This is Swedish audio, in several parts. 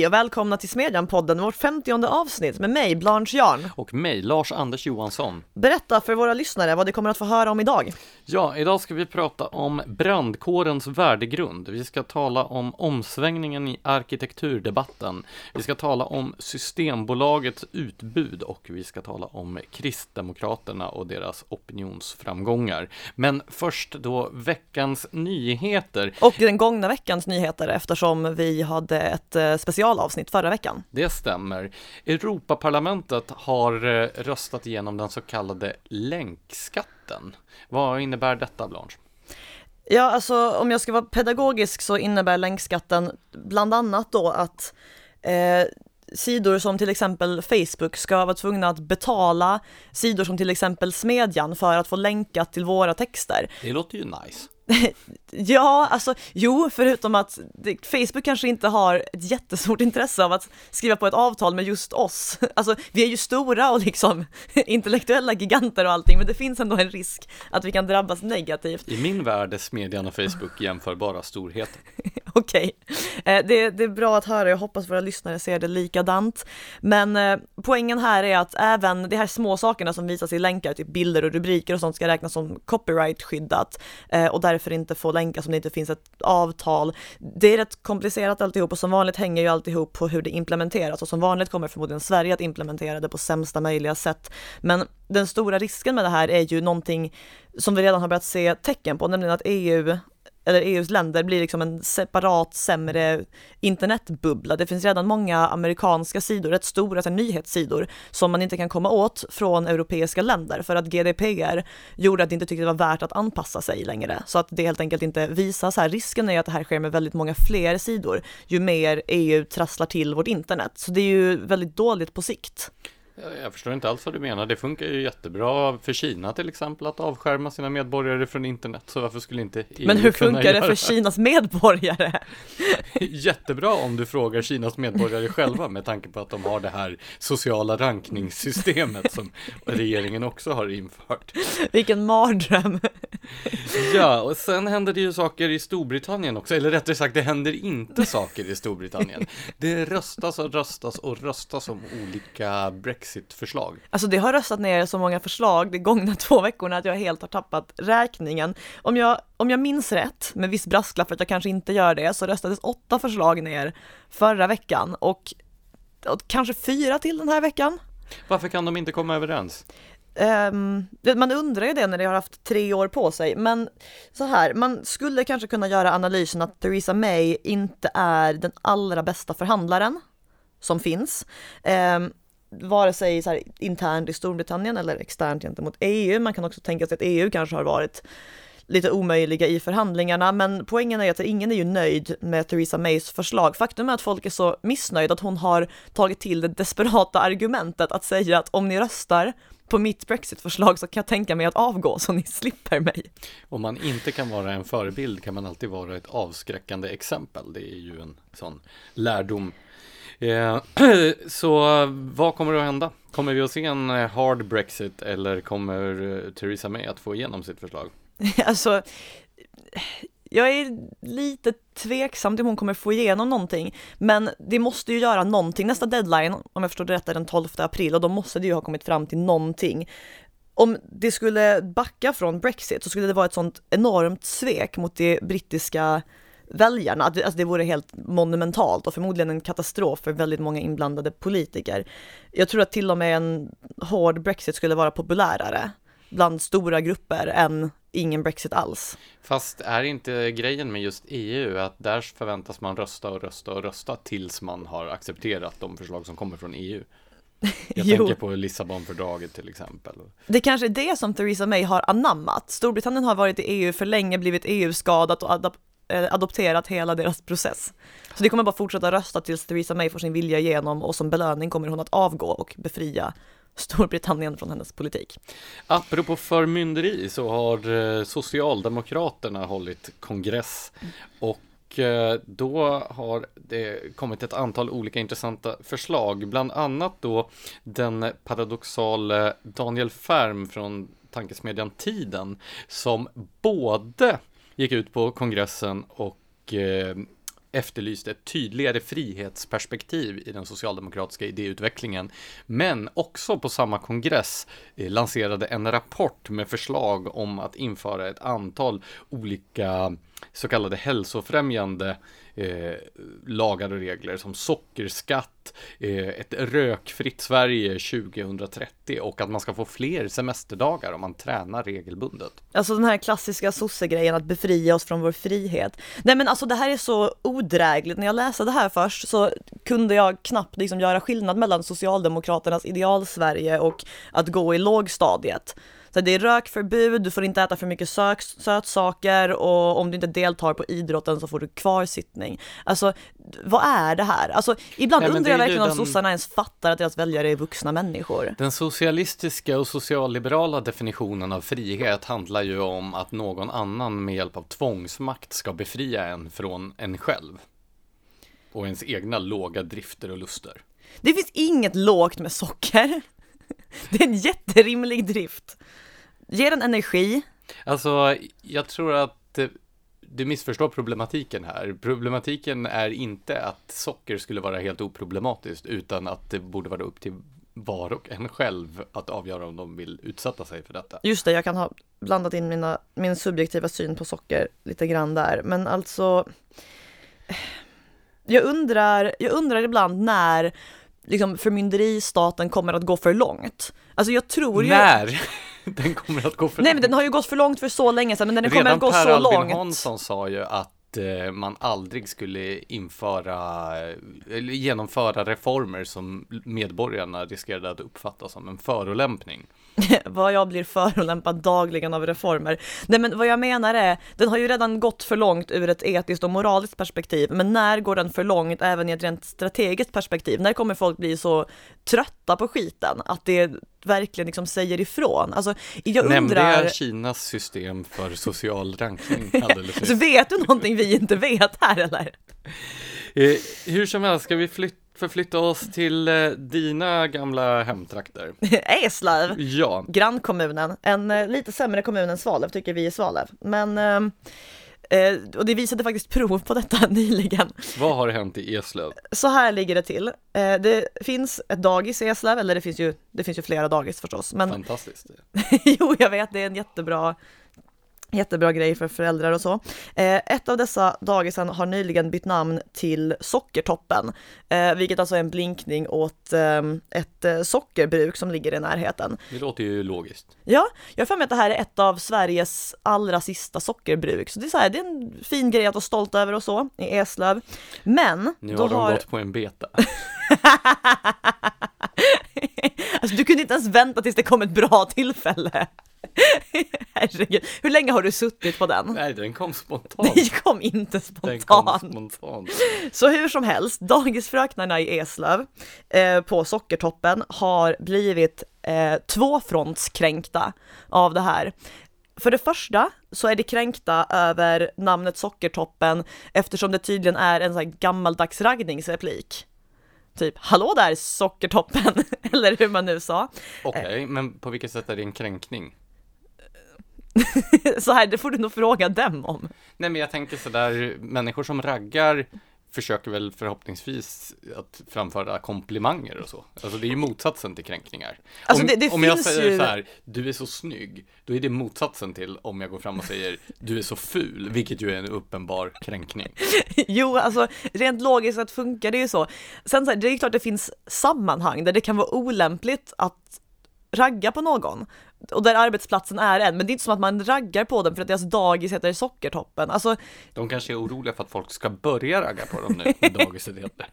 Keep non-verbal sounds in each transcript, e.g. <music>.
Hej och välkomna till Smedjan-podden, vårt femtionde avsnitt med mig, Blanche Jarn. Och mig, Lars Anders Johansson. Berätta för våra lyssnare vad de kommer att få höra om idag. Ja, idag ska vi prata om brandkårens värdegrund. Vi ska tala om omsvängningen i arkitekturdebatten. Vi ska tala om Systembolagets utbud och vi ska tala om Kristdemokraterna och deras opinionsframgångar. Men först då veckans nyheter. Och den gångna veckans nyheter eftersom vi hade ett eh, specialavsnitt förra veckan. Det stämmer. Europaparlamentet har eh, röstat igenom den så kallade länkskatten. Vad innebär detta, Blanche? Ja, alltså om jag ska vara pedagogisk så innebär länkskatten bland annat då att eh, sidor som till exempel Facebook ska vara tvungna att betala sidor som till exempel Smedjan för att få länkat till våra texter. Det låter ju nice. <laughs> ja, alltså jo, förutom att Facebook kanske inte har ett jättestort intresse av att skriva på ett avtal med just oss. <laughs> Alltså, vi är ju stora och liksom <laughs> intellektuella giganter och allting, men det finns ändå en risk att vi kan drabbas negativt. I min värld är Smedjan och Facebook jämförbara storheter. Okej, okay. Eh, det, det, är bra att höra, jag hoppas våra lyssnare ser det likadant. Men eh, poängen här är att även de här små sakerna som visas i länkar, typ bilder och rubriker och sånt ska räknas som copyright-skyddat eh, och därför inte få länkas om det inte finns ett avtal. Det är rätt komplicerat alltihop och som vanligt hänger ju alltihop på hur det implementeras och som vanligt kommer förmodligen Sverige att implementera det på sämsta möjliga sätt. Men den stora risken med det här är ju någonting som vi redan har börjat se tecken på, nämligen att EU eller EUs länder blir liksom en separat sämre internetbubbla. Det finns redan många amerikanska sidor, rätt stora alltså nyhetssidor, som man inte kan komma åt från europeiska länder för att GDPR gjorde att det inte tyckte det var värt att anpassa sig längre. Så att det helt enkelt inte visas här. Risken är att det här sker med väldigt många fler sidor ju mer EU trasslar till vårt internet. Så det är ju väldigt dåligt på sikt. Jag förstår inte alls vad du menar. Det funkar ju jättebra för Kina till exempel att avskärma sina medborgare från internet. Så varför skulle inte EU Men hur funkar det för Kinas medborgare? <laughs> Jättebra om du frågar Kinas medborgare själva med tanke på att de har det här sociala rankningssystemet som regeringen också har infört. Vilken mardröm! Ja, och sen händer det ju saker i Storbritannien också, eller rättare sagt, det händer inte saker i Storbritannien. Det röstas och röstas och röstas om olika Brexit Brexit-förslag? Alltså det har röstat ner så många förslag de gångna <laughs> två veckorna att jag helt har tappat räkningen. Om jag, om jag minns rätt, med viss brasklapp för att jag kanske inte gör det, så röstades åtta förslag ner förra veckan och, och kanske fyra till den här veckan. Varför kan de inte komma överens? Um, man undrar ju det när de har haft tre år på sig, men så här, man skulle kanske kunna göra analysen att Theresa May inte är den allra bästa förhandlaren som finns. Um, vare sig så här, internt i Storbritannien eller externt gentemot EU. Man kan också tänka sig att EU kanske har varit lite omöjliga i förhandlingarna, men poängen är att ingen är ju nöjd med Theresa Mays förslag. Faktum är att folk är så missnöjda att hon har tagit till det desperata argumentet att säga att om ni röstar på mitt Brexit-förslag så kan jag tänka mig att avgå så ni slipper mig. Om man inte kan vara en förebild kan man alltid vara ett avskräckande exempel. Det är ju en sån lärdom Eh, <clears throat> så vad kommer att hända? Kommer vi att se en eh, hard Brexit eller kommer eh, Theresa May att få igenom sitt förslag? <laughs> alltså, jag är lite tveksam till om hon kommer få igenom någonting, men det måste ju göra någonting. Nästa deadline, om jag förstår det rätt, är den 12 april och då måste det ju ha kommit fram till någonting. Om det skulle backa från Brexit så skulle det vara ett sånt enormt svek mot det brittiska väljarna. Alltså det vore helt monumentalt och förmodligen en katastrof för väldigt många inblandade politiker. Jag tror att till och med en hård Brexit skulle vara populärare bland stora grupper än ingen Brexit alls. Fast är inte grejen med just EU att där förväntas man rösta och rösta och rösta tills man har accepterat de förslag som kommer från EU? <laughs> Jag tänker på Lissabonfördraget till exempel. Det kanske är det som Theresa May har anammat. Storbritannien har varit i EU för länge, blivit EU-skadat och Eh, adopterat hela deras process. Så det kommer bara fortsätta rösta tills Theresa May får sin vilja igenom och som belöning kommer hon att avgå och befria Storbritannien från hennes politik. Apropå förmynderi så har eh, Socialdemokraterna hållit kongress och eh, då har det kommit ett antal olika intressanta förslag, bland annat då den paradoxale Daniel Färm från tankesmedjan Tiden som både gick ut på kongressen och eh, efterlyste ett tydligare frihetsperspektiv i den socialdemokratiska idéutvecklingen, men också på samma kongress eh, lanserade en rapport med förslag om att införa ett antal olika så kallade hälsofrämjande eh, lagar och regler som sockerskatt, eh, ett rökfritt Sverige 2030 och att man ska få fler semesterdagar om man tränar regelbundet. Alltså den här klassiska sossegrejen att befria oss från vår frihet. Nej men alltså det här är så odrägligt. När jag läste det här först så kunde jag knappt liksom göra skillnad mellan Socialdemokraternas ideal-Sverige och att gå i lågstadiet. Så det är rökförbud, du får inte äta för mycket sök, sötsaker och om du inte deltar på idrotten så får du kvarsittning. Alltså, vad är det här? Alltså, ibland Nej, undrar jag verkligen den... om sossarna ens fattar att deras väljare är vuxna människor. Den socialistiska och socialliberala definitionen av frihet handlar ju om att någon annan med hjälp av tvångsmakt ska befria en från en själv. Och ens egna låga drifter och luster. Det finns inget lågt med socker. <laughs> Det är en jätterimlig drift. Ger den energi? Alltså, jag tror att du missförstår problematiken här. Problematiken är inte att socker skulle vara helt oproblematiskt, utan att det borde vara upp till var och en själv att avgöra om de vill utsätta sig för detta. Just det, jag kan ha blandat in mina, min subjektiva syn på socker lite grann där, men alltså jag undrar, jag undrar ibland när liksom förmynderistaten kommer att gå för långt. Alltså jag tror ju... När? <laughs> Den kommer att gå för Nej men den har ju gått för långt för så länge sedan, men den Redan kommer att gå per så Albin långt. Hansson sa ju att eh, man aldrig skulle införa eller genomföra reformer som medborgarna riskerade att uppfatta som en förolämpning. <laughs> vad jag blir förolämpad dagligen av reformer. Nej men vad jag menar är, den har ju redan gått för långt ur ett etiskt och moraliskt perspektiv, men när går den för långt även i ett rent strategiskt perspektiv? När kommer folk bli så trötta på skiten att det verkligen liksom säger ifrån? Alltså, jag undrar... Nämnde jag Kinas system för social rankning <laughs> alldeles Så vet du någonting vi inte vet här eller? Eh, hur som helst ska vi flytta förflytta oss till eh, dina gamla hemtrakter. <laughs> Eslöv, Ja, grannkommunen. En eh, lite sämre kommun än Svalöv tycker vi i Svalöv. Men, ehm, eh, och det visade faktiskt prov på detta <laughs> nyligen. vad har hänt i Eslöv? Så här ligger det till. Det finns ett dagis i Eslöv, eller det finns ju, det finns ju flera dagis förstås. Men Fantastiskt. <laughs> jo, jag vet, det är en jättebra Jättebra grej för föräldrar och så. Eh, ett av dessa dagisen har nyligen bytt namn till Sockertoppen, eh, vilket alltså är en blinkning åt eh, ett sockerbruk som ligger i närheten. Det låter ju logiskt. Ja, jag har för mig att det här är ett av Sveriges allra sista sockerbruk, så det är, så här, det är en fin grej att vara stolt över och så i Eslöv. Men Nu har de har... gått på en beta. <laughs> <laughs> alltså, du kunde inte ens vänta tills det kom ett bra tillfälle. <laughs> Herregud, hur länge har du suttit på den? Nej, den kom spontant. <laughs> Det kom inte Den kom spontant. spontant. Så hur som helst, dagisfröknarna i Eslöv eh, på Sockertoppen har blivit eh, tvåfrontskränkta av det här. För det första så är det kränkta över namnet Sockertoppen eftersom det tydligen är en sån här gammaldags raggningsreplik. Typ, hallå där Sockertoppen, <laughs> eller hur man nu sa. Okej, men på vilket sätt är det en kränkning? <laughs> Så här, det får du nog fråga dem om. Nej, men jag tänker sådär, människor som raggar försöker väl förhoppningsvis att framföra komplimanger och så. Alltså det är ju motsatsen till kränkningar. Alltså, om, det- det om jag säger ju- så här, du är så snygg, då är det motsatsen till om jag går fram och säger du är så ful, vilket ju är en uppenbar kränkning. <laughs> Jo, alltså rent logiskt sett funkar det ju så. Sen så här, det är ju klart det finns sammanhang där det kan vara olämpligt att ragga på någon och där arbetsplatsen är en, men det är inte som att man raggar på dem för att deras dagis heter Sockertoppen. Alltså, De kanske är oroliga för att folk ska börja ragga på dem nu, <laughs> dagiset heter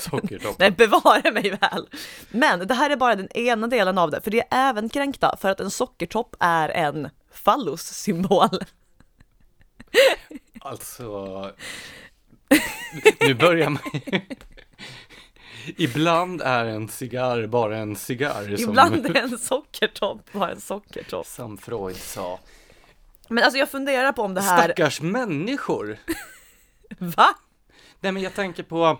Sockertoppen. nej bevara mig väl. Men det här är bara den ena delen av det, för det är även kränkta för att en sockertopp är en fallossymbol. Alltså, nu börjar man Ibland är en cigarr bara en cigarr Ibland som, är en sockertopp bara en sockertopp. som Freud sa. Men alltså jag funderar på om det här, Stackars människor! <laughs> va? Nej men jag tänker på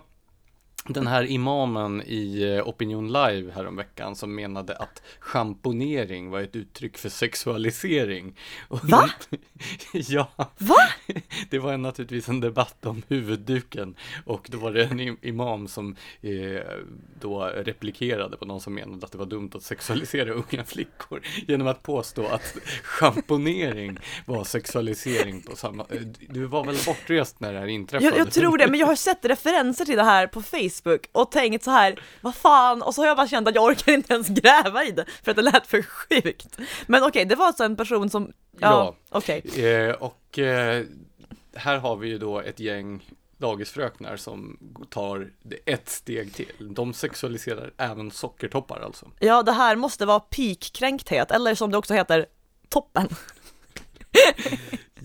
den här imamen i eh, Opinion Live häromveckan som menade att schamponering var ett uttryck för sexualisering. Och Va? <laughs> ja, Va? <laughs> det var naturligtvis en debatt om huvudduken och då var det en im- imam som eh, då replikerade på någon som menade att det var dumt att sexualisera unga flickor <laughs> genom att påstå att schamponering var sexualisering på samma... eh, Du var väl bortrest när det här inträffade? Jag, jag tror det, men jag har sett referenser till det här på Facebook och tänkt så här, vad fan, och så har jag bara känt att jag orkar inte ens gräva i det för att det lät för sjukt. Men okej, det var alltså en person som, ja, Ja. okej. Eh, och eh, här har vi ju då ett gäng dagisfröknar som tar ett steg till. De sexualiserar även sockertoppar alltså. Ja, det här måste vara peak kränkthet, eller som det också heter, toppen.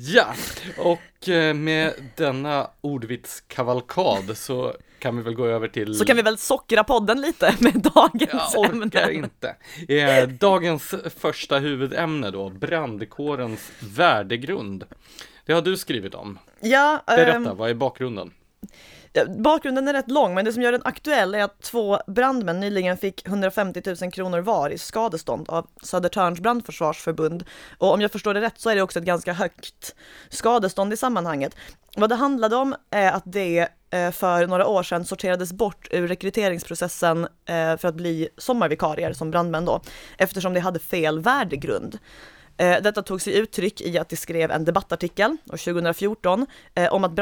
Ja, och eh, med denna ordvitskavalkad så kan vi väl gå över till Så kan vi väl sockra podden lite <laughs> med dagens Jag orkar ämne. inte. Eh, dagens första huvudämne då, brandkårens värdegrund. Det har du skrivit om. Ja, Berätta, ehm, vad är bakgrunden? Bakgrunden är rätt lång, men det som gör den aktuell är att två brandmän nyligen fick 150 000 kronor var i skadestånd av Södertörns brandförsvarsförbund. Och om jag förstår det rätt så är det också ett ganska högt skadestånd i sammanhanget. Vad det handlade om är att det Eh, för några år sedan sorterades bort ur rekryteringsprocessen eh, för att bli sommarvikarier som brandmän då, eftersom de hade fel värdegrund. Eh, detta tog sig uttryck i att de skrev en debattartikel 2014 om att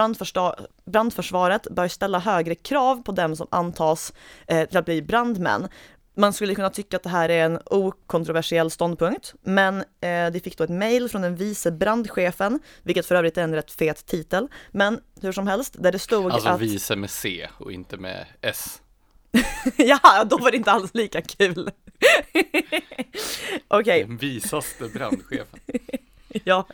brandförsvaret bör ställa högre krav på dem som antas till att bli brandmän. Man skulle kunna tycka att det här är en okontroversiell ståndpunkt, men eh, de fick då ett mejl från den vice brandchefen, vilket för övrigt är en rätt fet titel, men hur som helst, där det stod Alltså att... vice med C och inte med S. <laughs> ja, då var det inte alls lika kul. <laughs> Okej, Den visaste brandchefen. <laughs> Ja,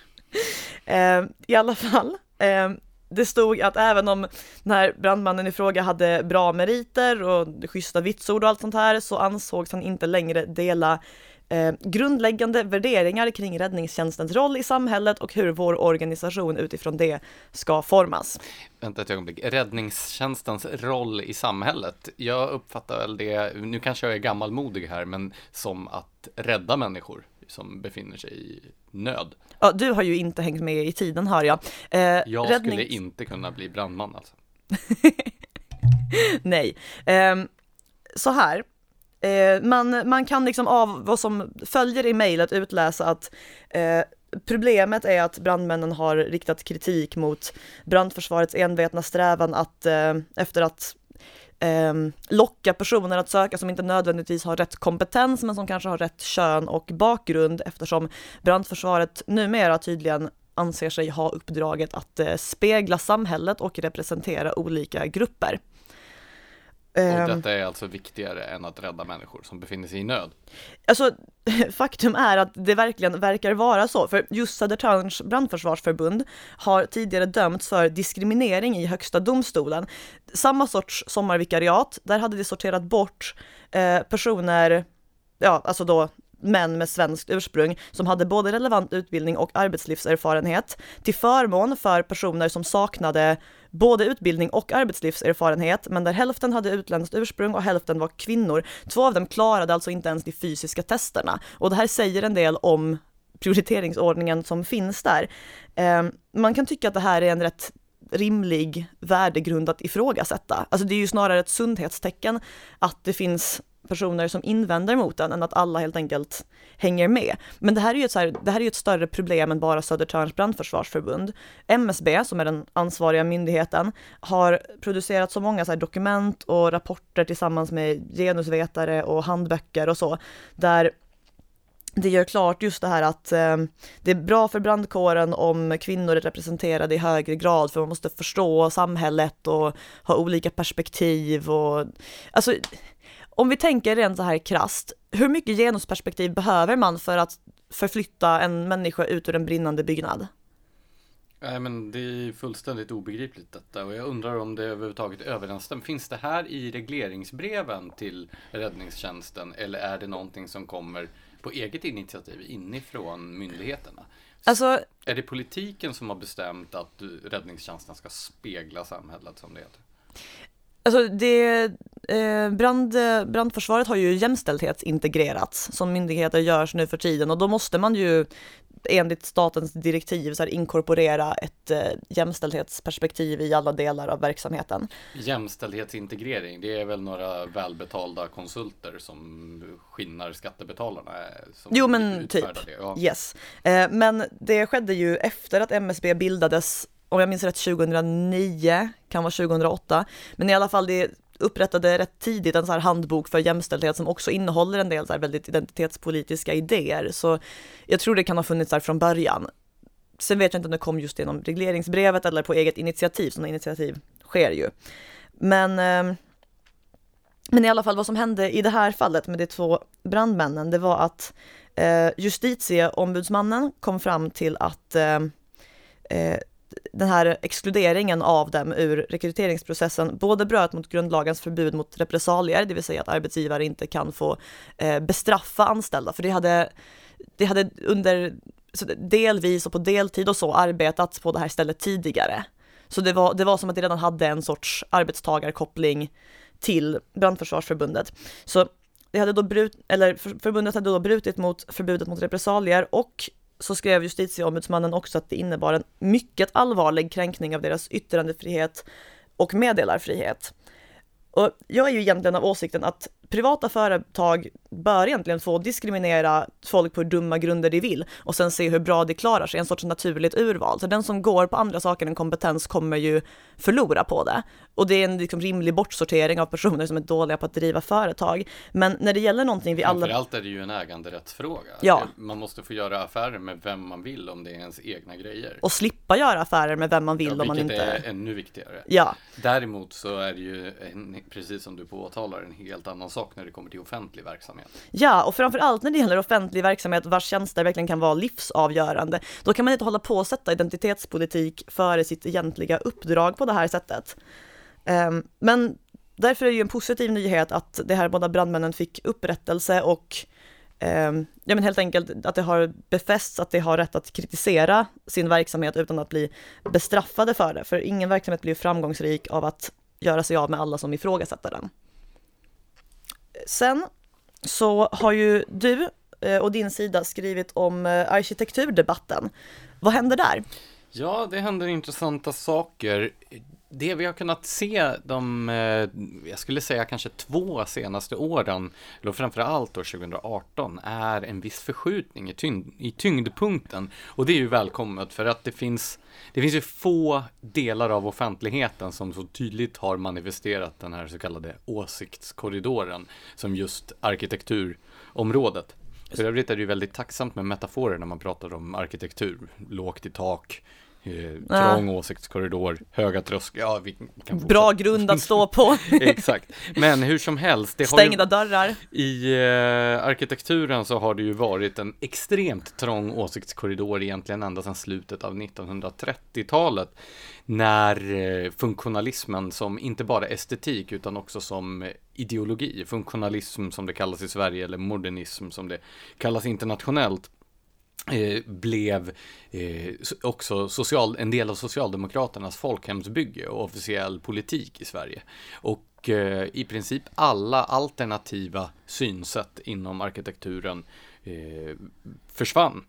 eh, i alla fall. Eh, det stod att även om den här brandmannen i fråga hade bra meriter och schyssta vitsord och allt sånt här så ansågs han inte längre dela eh, grundläggande värderingar kring räddningstjänstens roll i samhället och hur vår organisation utifrån det ska formas. Vänta ett ögonblick. Räddningstjänstens roll i samhället. Jag uppfattar väl det, nu kanske jag är gammalmodig här, men som att rädda människor som befinner sig i nöd. Ja, du har ju inte hängt med i tiden hör jag. Eh, Jag räddnings- skulle inte kunna bli brandman alltså. <laughs> Nej. Ehm, så här. Eh, man, man kan liksom av vad som följer i mejlet utläsa att eh, Problemet är att brandmännen har riktat kritik mot brandförsvarets envetna strävan att eh, efter att eh, locka personer att söka som inte nödvändigtvis har rätt kompetens men som kanske har rätt kön och bakgrund eftersom brandförsvaret numera tydligen anser sig ha uppdraget att eh, spegla samhället och representera olika grupper. Och Ehm, detta är alltså viktigare än att rädda människor som befinner sig i nöd. Alltså, <laughs> faktum är att det verkligen verkar vara så, för just Södertörns brandförsvarsförbund har tidigare dömts för diskriminering i Högsta domstolen. Samma sorts sommarvikariat, där hade de sorterat bort eh, personer, ja, alltså då män med svenskt ursprung som hade både relevant utbildning och arbetslivserfarenhet till förmån för personer som saknade både utbildning och arbetslivserfarenhet, men där hälften hade utländskt ursprung och hälften var kvinnor. Två av dem klarade alltså inte ens de fysiska testerna och det här säger en del om prioriteringsordningen som finns där. Eh, man kan tycka att det här är en rätt rimlig värdegrund att ifrågasätta. Alltså det är ju snarare ett sundhetstecken att det finns personer som invänder mot den än att alla helt enkelt hänger med. Men det här är ju ett, så här, det här är ett större problem än bara Södertörns brandförsvarsförbund. MSB, som är den ansvariga myndigheten, har producerat så många så här dokument och rapporter tillsammans med genusvetare och handböcker och så, där det gör klart just det här att eh, det är bra för brandkåren om kvinnor är representerade i högre grad för man måste förstå samhället och ha olika perspektiv och alltså om vi tänker rent så här krasst, hur mycket genusperspektiv behöver man för att förflytta en människa ut ur en brinnande byggnad? Nej men det är fullständigt obegripligt detta och jag undrar om det överhuvudtaget överensstämmer. Finns det här i regleringsbreven till räddningstjänsten eller är det någonting som kommer på eget initiativ inifrån myndigheterna? Alltså, Är det politiken som har bestämt att räddningstjänsten ska spegla samhället som det heter? Alltså det, eh, brand, brandförsvaret har ju jämställdhetsintegrerats som myndigheter görs nu för tiden och då måste man ju enligt statens direktiv så här, inkorporera ett eh, jämställdhetsperspektiv i alla delar av verksamheten. Jämställdhetsintegrering, det är väl några välbetalda konsulter som skinnar skattebetalarna? Som jo men typ, det. Ja. yes. Eh, men det skedde ju efter att MSB bildades om jag minns rätt 2009, kan vara 2008, men i alla fall det upprättade rätt tidigt en så här handbok för jämställdhet som också innehåller en del så här väldigt identitetspolitiska idéer. Så jag tror det kan ha funnits där från början. Sen vet jag inte om det kom just genom regleringsbrevet eller på eget initiativ, sådana initiativ sker ju. Men, ehm, men i alla fall vad som hände i det här fallet med de två brandmännen, det var att eh, justitieombudsmannen kom fram till att ehm, eh, den här exkluderingen av dem ur rekryteringsprocessen både bröt mot grundlagens förbud mot repressalier, det vill säga att arbetsgivare inte kan få eh, bestraffa anställda, för det hade, det hade under delvis och på deltid och så arbetats på det här stället tidigare. Så det var, det var som att det redan hade en sorts arbetstagarkoppling till Brandförsvarsförbundet. Så det hade då brut, eller förbundet hade då brutit mot förbudet mot repressalier och så skrev justitieombudsmannen också att det innebar en mycket allvarlig kränkning av deras yttrandefrihet och meddelarfrihet. Och jag är ju egentligen av åsikten att privata företag bör egentligen få diskriminera folk på hur dumma grunder de vill och sen se hur bra de klarar sig, en sorts naturligt urval. Så den som går på andra saker än kompetens kommer ju förlora på det. Och det är en liksom rimlig bortsortering av personer som är dåliga på att driva företag. Men när det gäller någonting vi alla... Framförallt är det ju en äganderättsfråga. Ja. Man måste få göra affärer med vem man vill om det är ens egna grejer. Och slippa göra affärer med vem man vill ja, om man inte... Vilket är ännu viktigare. Ja. Däremot så är det ju, en, precis som du påtalar, en helt annan sak när det kommer till offentlig verksamhet. Ja, och framför allt när det gäller offentlig verksamhet vars tjänster verkligen kan vara livsavgörande. Då kan man inte hålla på och sätta identitetspolitik före sitt egentliga uppdrag på det här sättet. Ehm, men därför är det ju en positiv nyhet att de här båda brandmännen fick upprättelse och ehm, ja, men helt enkelt att det har befästs att de har rätt att kritisera sin verksamhet utan att bli bestraffade för det. För ingen verksamhet blir framgångsrik av att göra sig av med alla som ifrågasätter den. Sen så har ju du eh, och din sida skrivit om eh, arkitekturdebatten. Vad händer där? Ja, det händer intressanta saker. Det vi har kunnat se de, eh, jag skulle säga kanske två senaste åren, eller framförallt år 2018, är en viss förskjutning i, tyngd, i tyngdpunkten. Och det är ju välkommet för att det finns, det finns ju få delar av offentligheten som så tydligt har manifesterat den här så kallade åsiktskorridoren som just arkitekturområdet. För övrigt är det ju väldigt tacksamt med metaforer när man pratar om arkitektur. Lågt i tak, trång ja. åsiktskorridor, höga trösklar. Ja, vi kan Bra grund att stå på. <laughs> Exakt. Men hur som helst. Det Stängda ju, dörrar. I eh, arkitekturen så har det ju varit en extremt trång åsiktskorridor egentligen ända sedan slutet av 1930-talet. När eh, funktionalismen som inte bara estetik utan också som ideologi, funktionalism som det kallas i Sverige eller modernism som det kallas internationellt Eh, blev eh, också social, en del av Socialdemokraternas folkhemsbygge och officiell politik i Sverige. Och eh, i princip alla alternativa synsätt inom arkitekturen eh, försvann.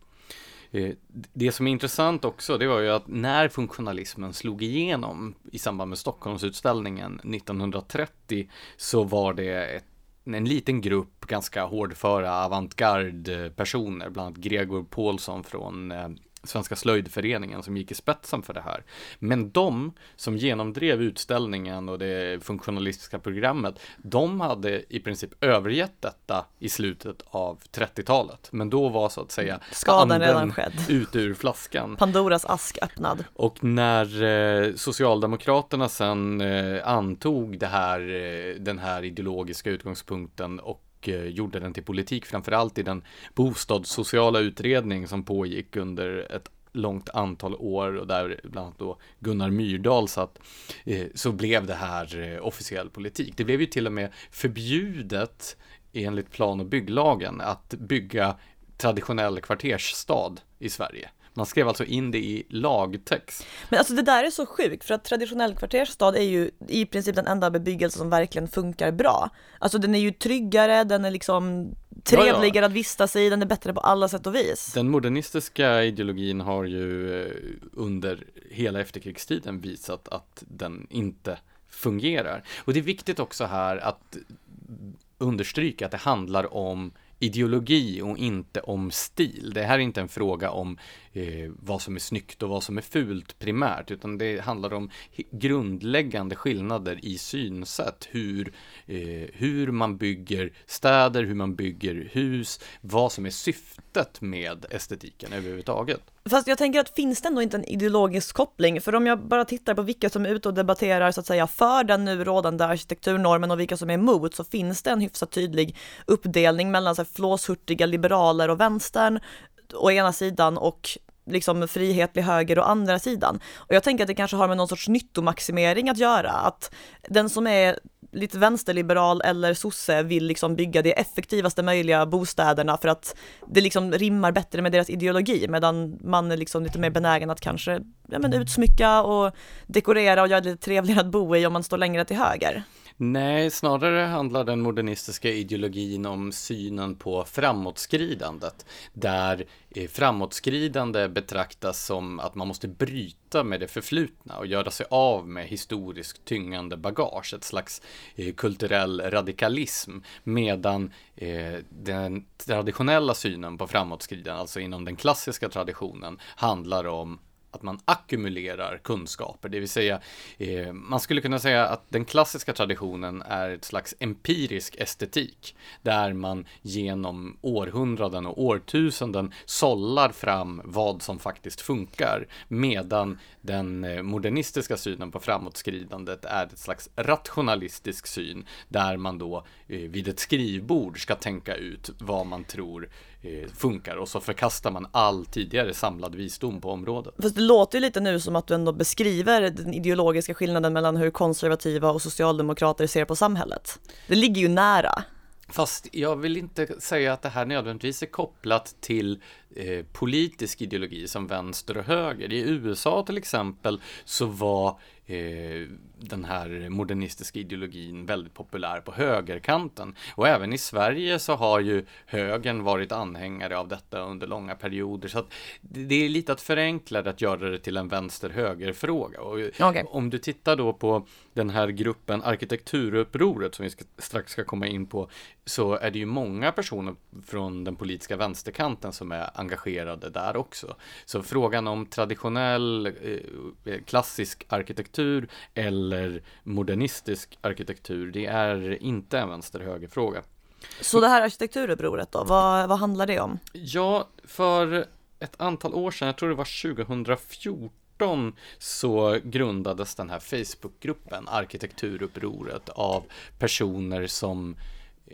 Eh, det som är intressant också, det var ju att när funktionalismen slog igenom i samband med Stockholmsutställningen 1930 så var det ett en liten grupp ganska hårdföra avantgarde-personer, bland annat Gregor Paulsson från eh, Svenska slöjdföreningen som gick i spetsen för det här. Men de som genomdrev utställningen och det funktionalistiska programmet, de hade i princip övergett detta i slutet av 30-talet. Men då var så att säga skadan redan skedd. Ut ur flaskan. Pandoras ask öppnad. Och när eh, Socialdemokraterna sen eh, antog det här, eh, den här ideologiska utgångspunkten och och eh, gjorde den till politik, framförallt i den bostadssociala utredning som pågick under ett långt antal år och där bland annat då Gunnar Myrdal satt, eh, så blev det här eh, officiell politik. Det blev ju till och med förbjudet enligt plan och bygglagen att bygga traditionell kvartersstad i Sverige. Man skrev alltså in det i lagtext. Men alltså det där är så sjukt för att traditionell kvartersstad är ju i princip den enda bebyggelse som verkligen funkar bra. Alltså den är ju tryggare, den är liksom trevligare ja, ja. att vistas i, den är bättre på alla sätt och vis. Den modernistiska ideologin har ju eh, under hela efterkrigstiden visat att den inte fungerar. Och det är viktigt också här att understryka att det handlar om ideologi och inte om stil. Det här är inte en fråga om eh, vad som är snyggt och vad som är fult primärt, utan det handlar om grundläggande skillnader i synsätt, hur, eh, hur man bygger städer, hur man bygger hus, vad som är syftet med estetiken överhuvudtaget. Fast jag tänker att finns det ändå inte en ideologisk koppling? För om jag bara tittar på vilka som är ute och debatterar så att säga för den nu rådande arkitekturnormen och vilka som är emot så finns det en hyfsat tydlig uppdelning mellan så här, flåshurtiga liberaler och vänstern å ena sidan och liksom frihetlig höger å andra sidan. Och jag tänker att det kanske har med någon sorts nyttomaximering att göra, att den som är lite vänsterliberal eller sosse vill liksom bygga de effektivaste möjliga bostäderna för att det liksom rimmar bättre med deras ideologi medan man är liksom lite mer benägen att kanske ja, men utsmycka och dekorera och göra det lite trevligare att bo i om man står längre till höger. Nej, snarare handlar den modernistiska ideologin om synen på framåtskridandet, där eh, framåtskridande betraktas som att man måste bryta med det förflutna och göra sig av med historiskt tyngande bagage, ett slags eh, kulturell radikalism, medan eh, den traditionella synen på framåtskridande, alltså inom den klassiska traditionen, handlar om att man ackumulerar kunskaper, det vill säga eh, man skulle kunna säga att den klassiska traditionen är ett slags empirisk estetik där man genom århundraden och årtusenden sållar fram vad som faktiskt funkar medan den eh, modernistiska synen på framåtskridandet är ett slags rationalistisk syn där man då eh, vid ett skrivbord ska tänka ut vad man tror Eh, funkar och så förkastar man all tidigare samlad visdom på området. Fast det låter ju lite nu som att du ändå beskriver den ideologiska skillnaden mellan hur konservativa och socialdemokrater ser på samhället. Det ligger ju nära. Fast jag vill inte säga att det här nödvändigtvis är kopplat till eh, politisk ideologi som vänster och höger. I USA till exempel så var eh, den här modernistiska ideologin väldigt populär på högerkanten. Och även i Sverige så har ju högern varit anhängare av detta under långa perioder. Så det är lite att förenkla det att göra det till en vänster-höger-fråga. Okay. Om du tittar då på den här gruppen arkitekturupproret som vi ska, strax ska komma in på så är det ju många personer från den politiska vänsterkanten som är engagerade där också. Så frågan om traditionell eh, klassisk arkitektur eller modernistisk arkitektur, det är inte en vänster-höger-fråga. Så det här arkitekturupproret då, vad, vad handlar det om? Ja, för ett antal år sedan, jag tror det var 2014, så grundades den här Facebookgruppen, Arkitekturupproret, av personer som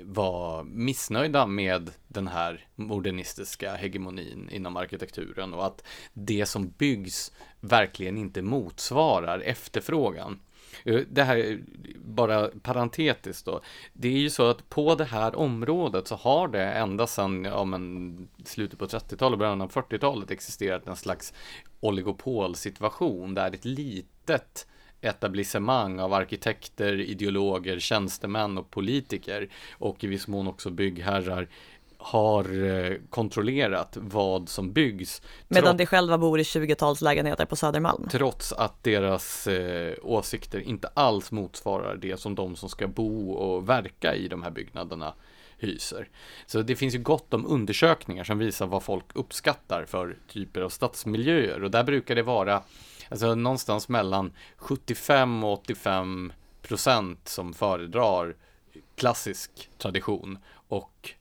var missnöjda med den här modernistiska hegemonin inom arkitekturen och att det som byggs verkligen inte motsvarar efterfrågan. Eh, det här, bara parentetiskt då, det är ju så att på det här området så har det ända sedan ja, men, slutet på 30-talet, och början av 40-talet existerat en slags oligopolsituation där ett litet etablissemang av arkitekter, ideologer, tjänstemän och politiker och i viss mån också byggherrar har eh, kontrollerat vad som byggs. Medan de själva bor i 20-talslägenheter på Södermalm. Trots att deras eh, åsikter inte alls motsvarar det som de som ska bo och verka i de här byggnaderna hyser. Så det finns ju gott om undersökningar som visar vad folk uppskattar för typer av stadsmiljöer och där brukar det vara alltså någonstans mellan 75 och 85 procent som föredrar klassisk tradition och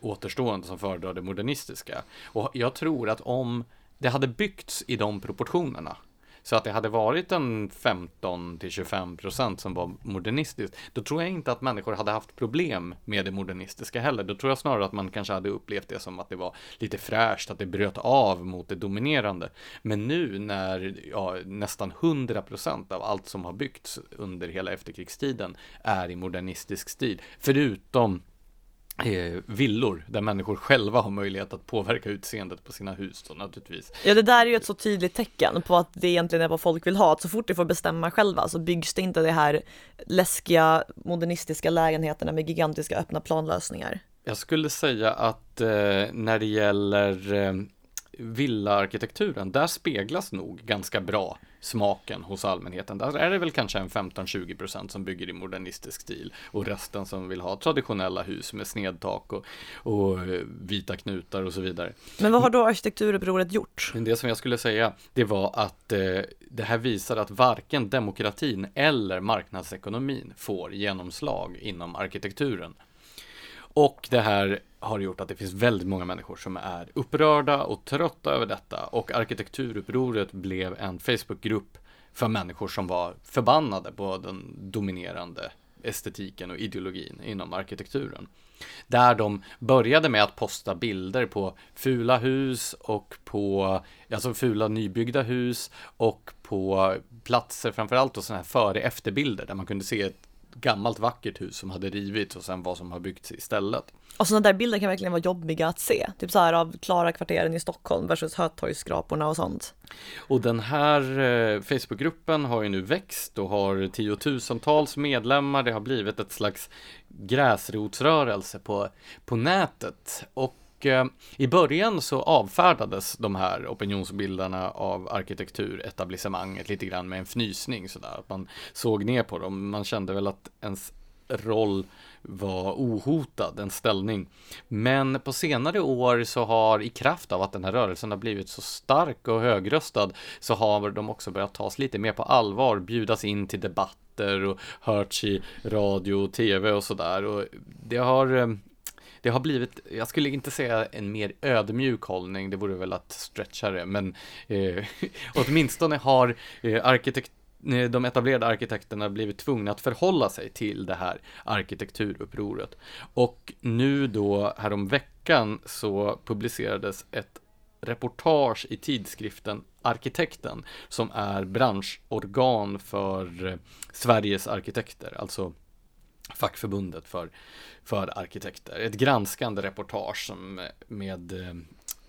återstående som föredrar det modernistiska. Och jag tror att om det hade byggts i de proportionerna så att det hade varit en 15 till 25 procent som var modernistiskt, då tror jag inte att människor hade haft problem med det modernistiska heller. Då tror jag snarare att man kanske hade upplevt det som att det var lite fräscht, att det bröt av mot det dominerande. Men nu när ja, nästan 100 procent av allt som har byggts under hela efterkrigstiden är i modernistisk stil, förutom villor där människor själva har möjlighet att påverka utseendet på sina hus då, naturligtvis. Ja det där är ju ett så tydligt tecken på att det egentligen är vad folk vill ha, att så fort de får bestämma själva så byggs det inte det här läskiga modernistiska lägenheterna med gigantiska öppna planlösningar. Jag skulle säga att eh, när det gäller eh, villaarkitekturen, där speglas nog ganska bra smaken hos allmänheten. Där är det väl kanske en 15-20% som bygger i modernistisk stil och resten som vill ha traditionella hus med snedtak och, och eh, vita knutar och så vidare. Men vad har då arkitekturupproret gjort? Det som jag skulle säga, det var att eh, det här visar att varken demokratin eller marknadsekonomin får genomslag inom arkitekturen. Och det här har gjort att det finns väldigt många människor som är upprörda och trötta över detta och arkitekturupproret blev en Facebookgrupp för människor som var förbannade på den dominerande estetiken och ideologin inom arkitekturen. Där de började med att posta bilder på fula hus och på, alltså fula nybyggda hus och på platser, framförallt då sådana här före efterbilder där man kunde se ett gammalt vackert hus som hade rivits och sen vad som har byggts istället. Och sådana där bilder kan verkligen vara jobbiga att se, typ så här av klara kvarteren i Stockholm versus Hötorgsskraporna och sånt. Och den här eh, Facebookgruppen har ju nu växt och har tiotusentals medlemmar. Det har blivit ett slags gräsrotsrörelse på, på nätet. Och Eh, i början så avfärdades de här opinionsbildarna av arkitekturetablissemanget lite grann med en fnysning sådär. Att man såg ner på dem. Man kände väl att ens roll var ohotad, en ställning. Men på senare år så har i kraft av att den här rörelsen har blivit så stark och högröstad så har de också börjat tas lite mer på allvar, bjudas in till debatter och hörts i radio och tv och sådär. Och det har eh, det har blivit, jag skulle inte säga en mer ödmjuk hållning, det vore väl att stretcha det, men eh, <laughs> åtminstone har eh, arkitekt eh, de etablerade arkitekterna blivit tvungna att förhålla sig till det här arkitekturupproret. Och nu då häromveckan så publicerades ett reportage i tidskriften Arkitekten som är branschorgan för eh, Sveriges arkitekter, alltså fackförbundet för, för arkitekter. Ett granskande reportage som, med eh,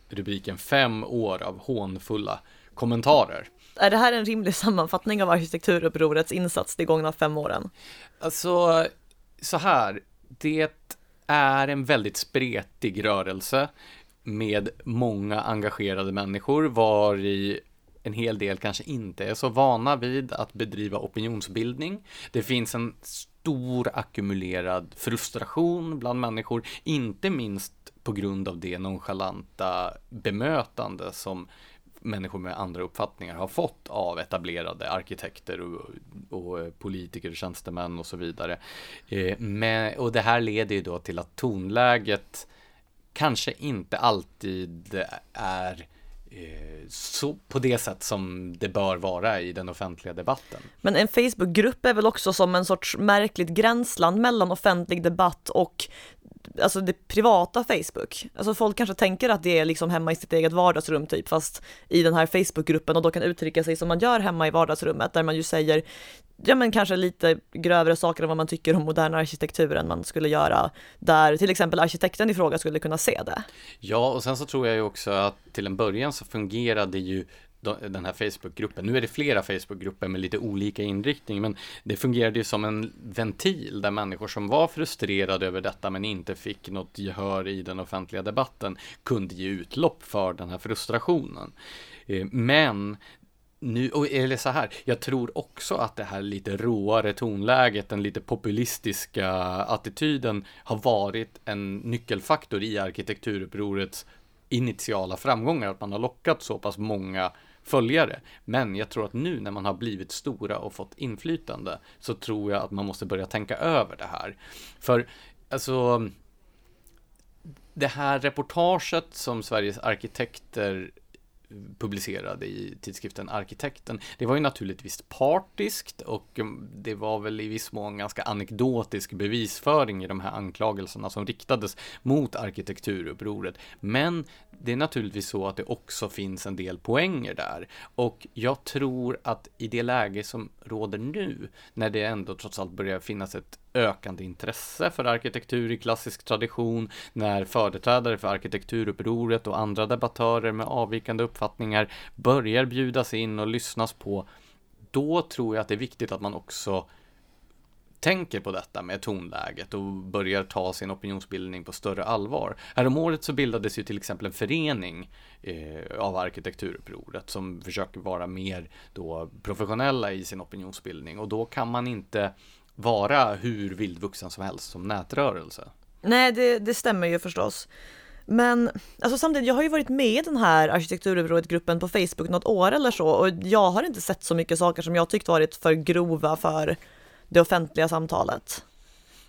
rubriken Fem år av hånfulla kommentarer. Är det här en rimlig sammanfattning av arkitekturupprorets insats de gångna fem åren? Alltså, så här, det är en väldigt spretig rörelse med många engagerade människor var i en hel del kanske inte är så vana vid att bedriva opinionsbildning. Det finns en stor ackumulerad frustration bland människor, inte minst på grund av det nonchalanta bemötande som människor med andra uppfattningar har fått av etablerade arkitekter och, och eh, politiker, tjänstemän och så vidare. Eh, men, och det här leder ju då till att tonläget kanske inte alltid är Eh, så på det sätt som det bör vara i den offentliga debatten. Men en Facebookgrupp är väl också som en sorts märkligt gränsland mellan offentlig debatt och alltså det privata Facebook. Alltså folk kanske tänker att det är liksom hemma i sitt eget vardagsrum typ, fast i den här Facebookgruppen och då kan uttrycka sig som man gör hemma i vardagsrummet, där man ju säger, ja men kanske lite grövre saker än vad man tycker om modern arkitektur än man skulle göra, där till exempel arkitekten i fråga skulle kunna se det. Ja, och sen så tror jag ju också att till en början så fungerade ju den här Facebookgruppen. Nu är det flera Facebookgrupper med lite olika inriktning, men det fungerade ju som en ventil där människor som var frustrerade över detta men inte fick något gehör i den offentliga debatten kunde ge utlopp för den här frustrationen. Eh, men nu, eller så här, jag tror också att det här lite råare tonläget, den lite populistiska attityden har varit en nyckelfaktor i arkitekturupprorets initiala framgångar, att man har lockat så pass många följare. Men jag tror att nu när man har blivit stora och fått inflytande så tror jag att man måste börja tänka över det här. För alltså det här reportaget som Sveriges arkitekter publicerade i tidskriften Arkitekten. Det var ju naturligtvis partiskt och mm, det var väl i viss mån ganska anekdotisk bevisföring i de här anklagelserna som riktades mot arkitekturupproret. Men det är naturligtvis så att det också finns en del poänger där. Och jag tror att i det läge som råder nu, när det ändå trots allt börjar finnas ett ökande intresse för arkitektur i klassisk tradition, när företrädare för arkitekturupproret och andra debattörer med avvikande uppfattningar börjar bjudas in och lyssnas på, då tror jag att det är viktigt att man också tänker på detta med tonläget och börjar ta sin opinionsbildning på större allvar. Häromåret så bildades ju till exempel en förening eh, av arkitekturupproret som försöker vara mer då professionella i sin opinionsbildning och då kan man inte vara hur vildvuxen som helst som nätrörelse. Nej, det, det stämmer ju förstås. Men alltså samtidigt, jag har ju varit med i den här arkitekturupproret-gruppen på Facebook något år eller så och jag har inte sett så mycket saker som jag tyckt varit för grova för det offentliga samtalet.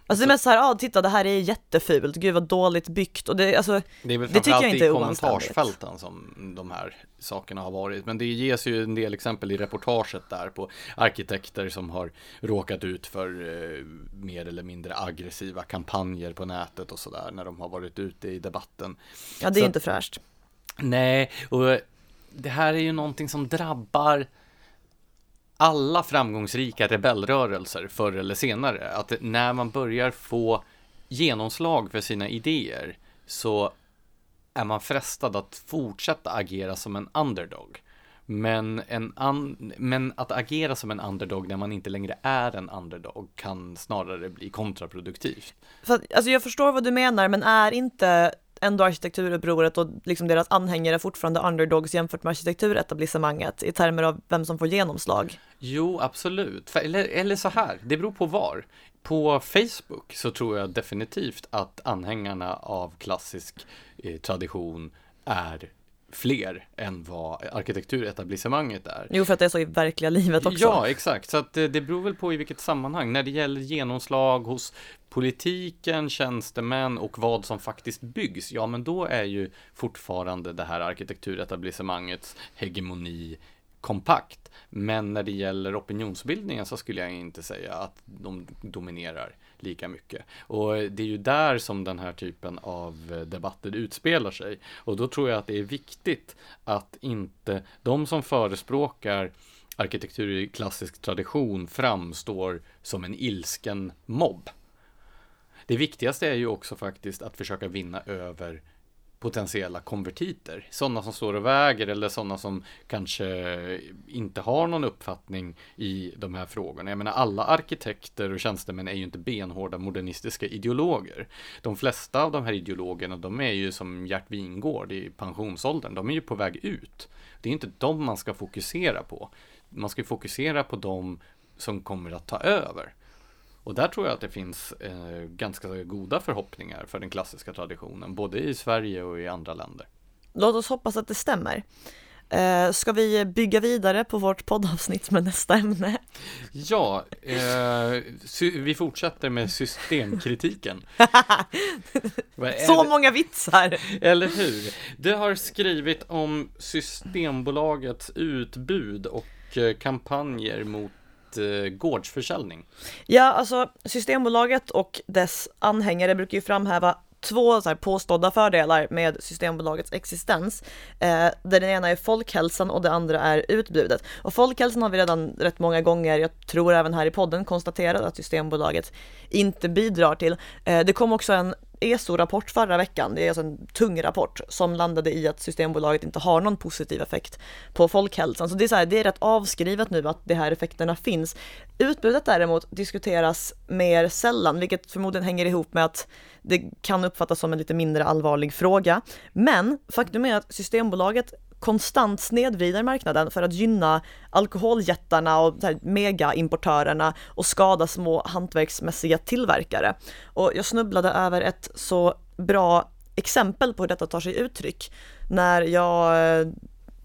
Alltså det är mest så här, ja ah, titta det här är jättefult, gud vad dåligt byggt och det, alltså Det är väl framförallt i kommentarsfälten som de här sakerna har varit. Men det ges ju en del exempel i reportaget där på arkitekter som har råkat ut för eh, mer eller mindre aggressiva kampanjer på nätet och sådär när de har varit ute i debatten. Ja, det är så, inte fräscht. Nej, och det här är ju någonting som drabbar alla framgångsrika rebellrörelser förr eller senare. Att när man börjar få genomslag för sina idéer så är man frestad att fortsätta agera som en underdog. Men, en un men att agera som en underdog när man inte längre är en underdog kan snarare bli kontraproduktivt. För, alltså jag förstår vad du menar, men är inte ändå arkitekturupproret och liksom deras anhängare fortfarande underdogs jämfört med arkitekturetablissemanget i termer av vem som får genomslag? Jo, absolut. Eller, eller så här, det beror på var. På Facebook så tror jag definitivt att anhängarna av klassisk eh, tradition är fler än vad arkitekturetablissemanget är. Jo, för att det är så i verkliga livet också. Ja, exakt. Så att det, det beror väl på i vilket sammanhang. När det gäller genomslag hos politiken, tjänstemän och vad som faktiskt byggs, ja, men då är ju fortfarande det här arkitekturetablissemangets hegemoni kompakt. Men när det gäller opinionsbildningen så skulle jag inte säga att de dominerar lika mycket. Och det är ju där som den här typen av eh, debatter utspelar sig. Och då tror jag att det är viktigt att inte de som förespråkar arkitektur i klassisk tradition framstår som en ilsken mobb. Det viktigaste är ju också faktiskt att försöka vinna över potentiella konvertiter. Sådana som står och väger eller sådana som kanske inte har någon uppfattning i de här frågorna. Jag menar alla arkitekter och tjänstemän är ju inte benhårda modernistiska ideologer. De flesta av de här ideologerna de är ju som Gert Wingård i pensionsåldern. De är ju på väg ut. Det är inte dem man ska fokusera på. Man ska fokusera på dem som kommer att ta över. Och där tror jag att det finns eh, ganska goda förhoppningar för den klassiska traditionen, både i Sverige och i andra länder. Låt oss hoppas att det stämmer. Eh, ska vi bygga vidare på vårt poddavsnitt med nästa ämne? Ja, eh, vi fortsätter med systemkritiken. <laughs> Så många vitsar! Eller hur? Du har skrivit om Systembolagets utbud och eh, kampanjer mot eh, gårdsförsäljning? Ja, alltså Systembolaget och dess anhängare brukar ju framhäva två så här, påstådda fördelar med Systembolagets existens. Eh, där den ena är folkhälsan och det andra är utbudet. Och folkhälsan har vi redan rätt många gånger, jag tror även här i podden, konstaterat att Systembolaget inte bidrar till. Eh, det kom också en ESO-rapport förra veckan, det är alltså en tung rapport som landade i att Systembolaget inte har någon positiv effekt på folkhälsan. Så det är, så här, det är rätt avskrivet nu att de här effekterna finns. Utbudet däremot diskuteras mer sällan, vilket förmodligen hänger ihop med att det kan uppfattas som en lite mindre allvarlig fråga. Men faktum är att Systembolaget konstant snedvrider marknaden för att gynna alkoholjättarna och megaimportörerna och skada små hantverksmässiga tillverkare. Och jag snubblade över ett så bra exempel på hur detta tar sig uttryck när jag eh,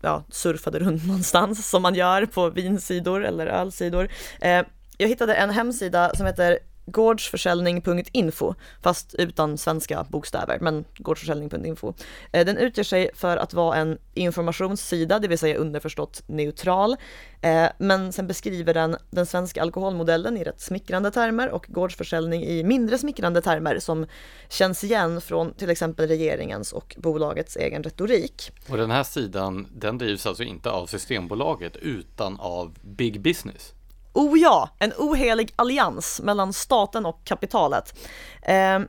ja, surfade runt någonstans som man gör på vinsidor eller ölsidor. Eh, jag hittade en hemsida som heter gårdsförsäljning.info, fast utan svenska bokstäver, men gårdsförsäljning.info. Eh, den utger sig för att vara en informationssida, det vill säga underförstått neutral, eh, men sen beskriver den den svenska alkoholmodellen i rätt smickrande termer och gårdsförsäljning i mindre smickrande termer som känns igen från till exempel regeringens och bolagets egen retorik. Och den här sidan, den drivs alltså inte av Systembolaget utan av Big Business? Oh ja, en ohelig allians mellan staten och kapitalet. Eh,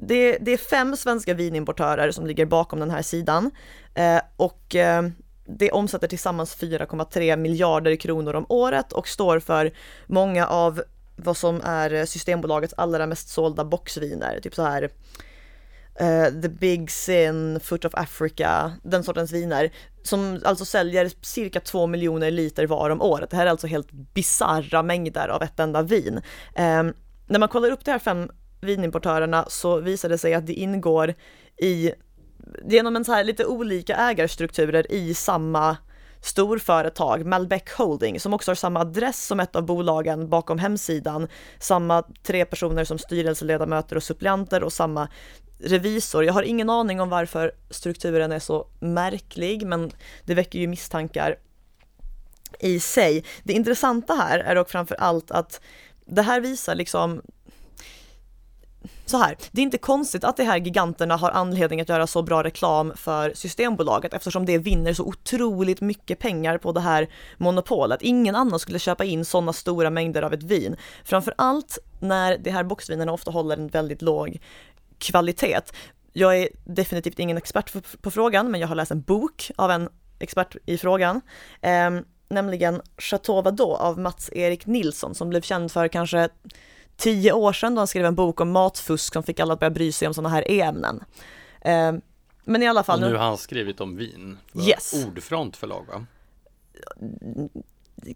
det, det, är fem svenska vinimportörer som ligger bakom den här sidan eh, och eh, det omsätter tillsammans 4,3 miljarder kronor om året och står för många av vad som är Systembolagets allra mest sålda boxviner, typ så här uh, The Big Sin, Foot of Africa, den sortens viner som alltså säljer cirka 2 miljoner liter var om året. Det här är alltså helt bizarra mängder av ett enda vin. Um, när man kollar upp de här fem vinimportörerna så visar det sig att det ingår i genom en så här lite olika ägarstrukturer i samma storföretag, Malbec Holding, som också har samma adress som ett av bolagen bakom hemsidan, samma tre personer som styrelseledamöter och suppleanter och samma revisor. Jag har ingen aning om varför strukturen är så märklig, men det väcker ju misstankar i sig. Det intressanta här är dock framför allt att det här visar liksom så här, det är inte konstigt att de här giganterna har anledning att göra så bra reklam för Systembolaget eftersom det vinner så otroligt mycket pengar på det här monopolet. Ingen annan skulle köpa in sådana stora mängder av ett vin. Framför allt när de här boxvinerna ofta håller en väldigt låg kvalitet. Jag är definitivt ingen expert på frågan, men jag har läst en bok av en expert i frågan. Eh, nämligen Chateau Vadot av Mats-Erik Nilsson som blev känd för kanske tio år sedan då han skrev en bok om matfusk som fick alla att börja bry sig om sådana här ämnen. Eh, men i alla fall. Och nu har han skrivit om vin. Yes. Ordfront förlag va?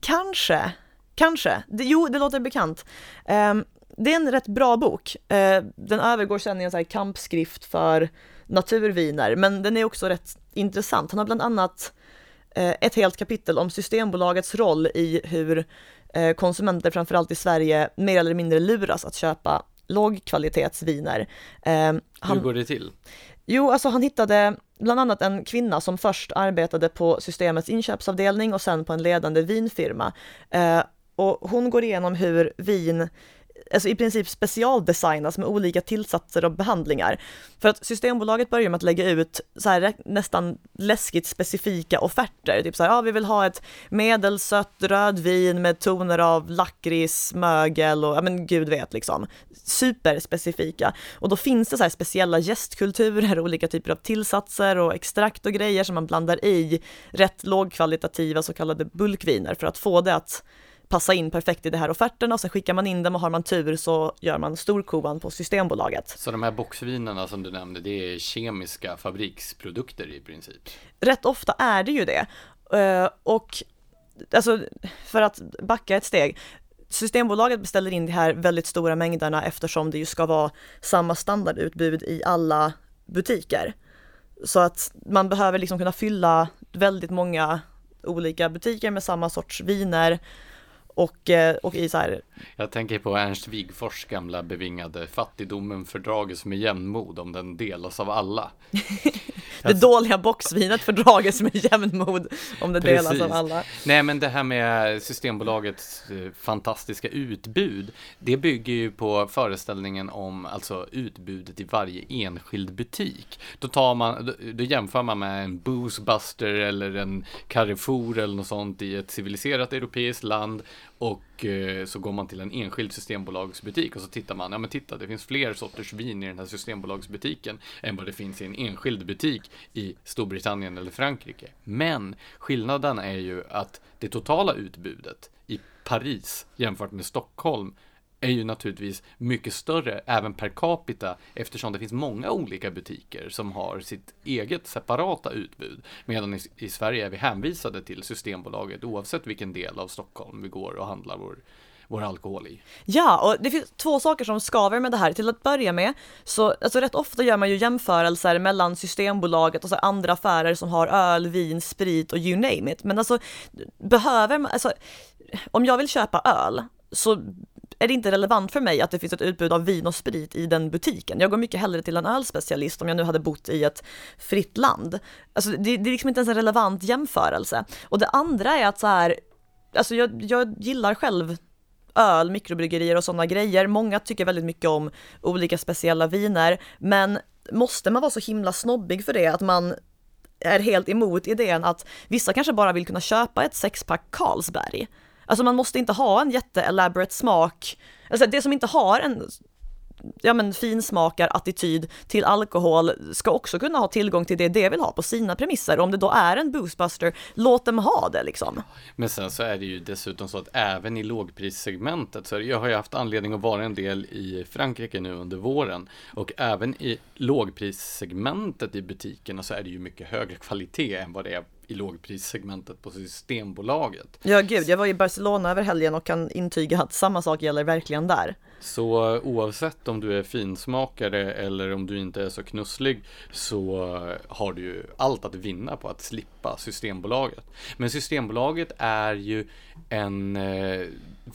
Kanske, kanske. Det, jo, det låter bekant. Eh, det är en rätt bra bok. Eh, den övergår sen i en så här kampskrift för naturviner, men den är också rätt intressant. Han har bland annat eh, ett helt kapitel om Systembolagets roll i hur konsumenter, framförallt i Sverige, mer eller mindre luras att köpa lågkvalitetsviner. Eh, Hur går det till? Jo, alltså han hittade bland annat en kvinna som först arbetade på systemets inköpsavdelning och sen på en ledande vinfirma. Eh, och hon går igenom hur vin alltså i princip specialdesignas med olika tillsatser och behandlingar. För att Systembolaget börjar med att lägga ut så här nästan läskigt specifika offerter, typ så här, ja vi vill ha ett medelsött rödvin med toner av lakrits, mögel och ja men gud vet liksom. Superspecifika. Och då finns det så här speciella gästkulturer, <laughs> olika typer av tillsatser och extrakt och grejer som man blandar i rätt lågkvalitativa så kallade bulkviner för att få det att passa in perfekt i de här offerterna och sen skickar man in dem och har man tur så gör man storkovan på Systembolaget. Så de här boxvinerna som du nämnde, det är kemiska fabriksprodukter i princip? Rätt ofta är det ju det. Eh, och alltså, för att backa ett steg, Systembolaget beställer in de här väldigt stora mängderna eftersom det ju ska vara samma standardutbud i alla butiker. Så att man behöver liksom kunna fylla väldigt många olika butiker med samma sorts viner och, eh, och i så här. Jag tänker på Ernst Wigfors gamla bevingade fattigdomen fördrages med jämnmod om den delas av alla. <laughs> det dåliga boxvinet fördrages med jämnmod om det Precis. delas av alla. Nej, men det här med Systembolagets eh, fantastiska utbud, det bygger ju på föreställningen om alltså utbudet i varje enskild butik. Då tar man, då, då jämför man med en Boozbuster eller en Carrefour eller något sånt i ett civiliserat europeiskt land och eh, så går man till en enskild systembolagsbutik och så tittar man, ja men titta det finns fler sorters vin i den här systembolagsbutiken än vad det finns i en enskild butik i Storbritannien eller Frankrike. Men skillnaden är ju att det totala utbudet i Paris jämfört med Stockholm är ju naturligtvis mycket större även per capita eftersom det finns många olika butiker som har sitt eget separata utbud. Medan i, i Sverige är vi hänvisade till Systembolaget oavsett vilken del av Stockholm vi går och handlar vår vår alkohol i. Ja, och det finns två saker som skaver med det här. Till att börja med, så alltså rätt ofta gör man ju jämförelser mellan Systembolaget och så andra affärer som har öl, vin, sprit och you name it. Men alltså, behöver man, alltså, om jag vill köpa öl så är det inte relevant för mig att det finns ett utbud av vin och sprit i den butiken. Jag går mycket hellre till en ölspecialist om jag nu hade bott i ett fritt land. Alltså det, det är liksom inte ens en relevant jämförelse. Och det andra är att så här, alltså jag, jag gillar själv öl, mikrobryggerier och sådana grejer. Många tycker väldigt mycket om olika speciella viner, men måste man vara så himla snobbig för det att man är helt emot idén att vissa kanske bara vill kunna köpa ett sexpack Carlsberg Alltså man måste inte ha en jätte-elaborate smak, alltså det som inte har en ja men finsmakar attityd till alkohol ska också kunna ha tillgång till det det vill ha på sina premisser. Om det då är en boostbuster, låt dem ha det liksom. Men sen så är det ju dessutom så att även i lågprissegmentet, så jag har ju haft anledning att vara en del i Frankrike nu under våren och även i lågprissegmentet i butikerna så är det ju mycket högre kvalitet än vad det är i lågprissegmentet på Systembolaget. Ja, gud, jag var i Barcelona över helgen och kan intyga att samma sak gäller verkligen där. Så oavsett om du är finsmakare eller om du inte är så knusslig så har du ju allt att vinna på att slippa Systembolaget. Men Systembolaget är ju en eh,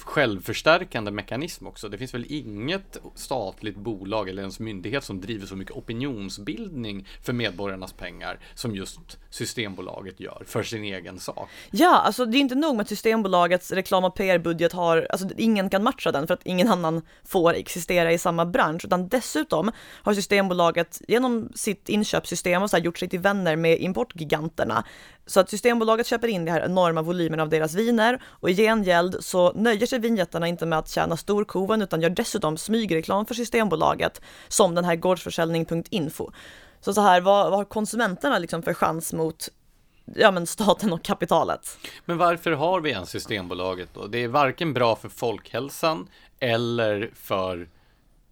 självförstärkande mekanism också. Det finns väl inget statligt bolag eller ens myndighet som driver så mycket opinionsbildning för medborgarnas pengar som just Systembolaget gör för sin egen sak. Ja, alltså det är inte nog med att Systembolagets reklam och PR-budget har, alltså ingen kan matcha den för att ingen annan får existera i samma bransch, utan dessutom har Systembolaget genom sitt inköpssystem och så här gjort sig till vänner med importgiganterna. Så att Systembolaget köper in de här enorma volymerna av deras viner och i gengäld så nöjer sig vinjättarna inte med att tjäna storkovan utan gör dessutom smygreklam för Systembolaget som den här gårdsförsäljning.info. Så så här, vad, vad har konsumenterna liksom för chans mot ja, men staten och kapitalet? Men varför har vi en Systembolaget då? Det är varken bra för folkhälsan eller för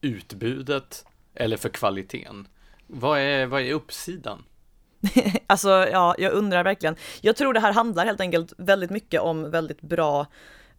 utbudet eller för kvaliteten. Vad är, vad är uppsidan? <laughs> alltså, ja, jag undrar verkligen. Jag tror det här handlar helt enkelt väldigt mycket om väldigt bra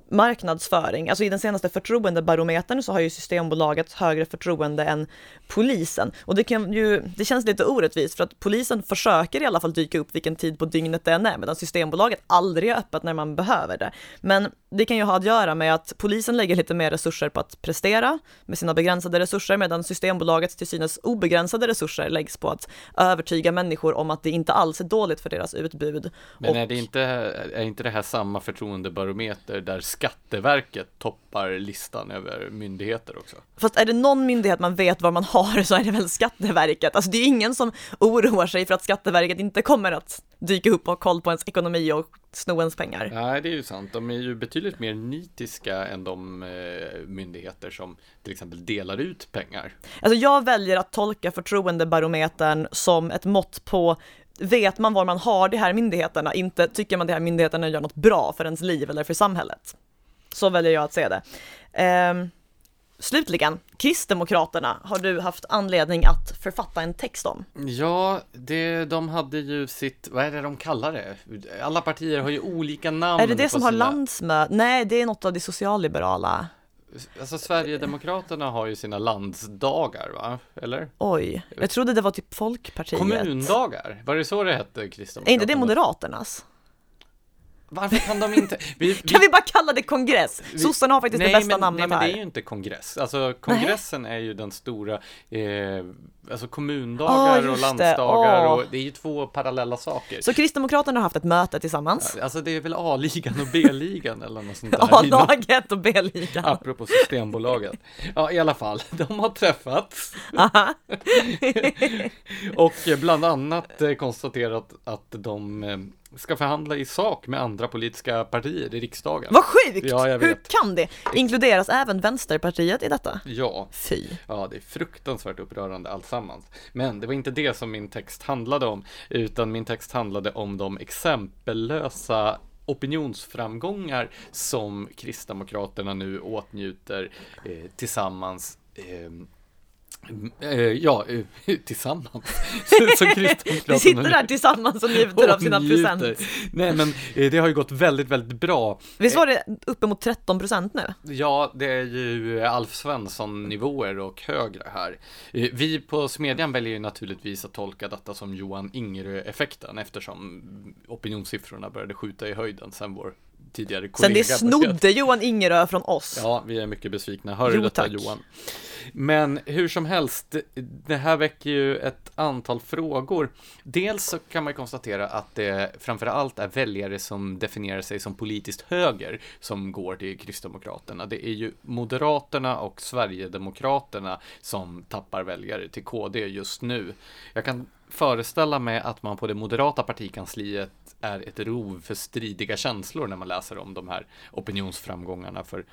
marknadsföring. Alltså i den senaste förtroendebarometern så har ju Systembolaget högre förtroende än polisen. Och det kan ju, det känns lite orättvist för att polisen försöker i alla fall dyka upp vilken tid på dygnet det än är, medan Systembolaget aldrig är öppet när man behöver det. Men det kan ju ha att göra med att polisen lägger lite mer resurser på att prestera med sina begränsade resurser, medan Systembolagets till synes obegränsade resurser läggs på att övertyga människor om att det inte alls är dåligt för deras utbud. Men och... är, det inte, är inte det här samma förtroendebarometer där Skatteverket toppar listan över myndigheter också? Fast är det någon myndighet man vet var man har så är det väl Skatteverket. Alltså det är ingen som oroar sig för att Skatteverket inte kommer att dyka upp och ha koll på ens ekonomi och sno ens pengar. Nej, det är ju sant. De är ju betydligt mer nitiska än de eh, myndigheter som till exempel delar ut pengar. Alltså jag väljer att tolka förtroendebarometern som ett mått på vet man var man har de här myndigheterna, inte tycker man de här myndigheterna gör något bra för ens liv eller för samhället. Så väljer jag att se det. Eh, Slutligen, Kristdemokraterna har du haft anledning att författa en text om. Ja, det, de hade ju sitt, vad är det de kallar det? Alla partier har ju olika namn. Är det det som sina... har landsmöte? Nej, det är något av de socialliberala. Alltså Sverigedemokraterna har ju sina landsdagar va? Eller? Oj, jag trodde det var typ Folkpartiet. Kommundagar, var det så det hette Kristdemokraterna? Är inte det Moderaternas? Varför kan de inte? <laughs> Vi, kan vi bara kalla det kongress? Sossarna har faktiskt nej, det bästa men, namnet nej, men här. det är ju inte kongress. Alltså kongressen nej. är ju den stora, eh, alltså kommundagar oh, och landsdagar det. Oh. och det är ju två parallella saker. Så Kristdemokraterna har haft ett möte tillsammans? Alltså det är väl A-ligan och B-ligan eller något sånt där. <laughs> A-laget och B-ligan. Apropå Systembolaget. Ja, i alla fall, <laughs> de har träffats. och bland annat eh, konstaterat att de eh, ska förhandla i sak med andra politiska partier i riksdagen. Vad sjukt! Ja, jag vet. Hur kan det? Inkluderas även Vänsterpartiet i detta? Ja. Fy. Ja, det är fruktansvärt upprörande alltsammans. Men det var inte det som min text handlade om, utan min text handlade om de exempellösa opinionsframgångar som Kristdemokraterna nu åtnjuter eh, tillsammans eh, Eh, ja, eh, <laughs> tillsammans. <laughs> Så Vi sitter där tillsammans och njuter av sina present. Nej, men eh, det har ju gått väldigt, väldigt bra. Visst var det uppemot 13 procent nu? Ja, det är ju Alf Svensson-nivåer och högre här. Vi på Smedjan väljer ju naturligtvis att tolka detta som Johan Ingerö-effekten eftersom opinionssiffrorna började skjuta i höjden sen vår tidigare kollega. Sen det snodde Johan Ingerö från oss. Ja, vi är mycket besvikna. Hör du detta tack. Johan? Men hur som helst, det här väcker ju ett antal frågor. Dels så kan man konstatera att det framför allt är väljare som definierar sig som politiskt höger som går till Kristdemokraterna. Det är ju Moderaterna och Sverigedemokraterna som tappar väljare till KD just nu. Jag kan föreställa mig att man på det moderata partikansliet är ett rov för stridiga känslor när man läser om de här opinionsframgångarna för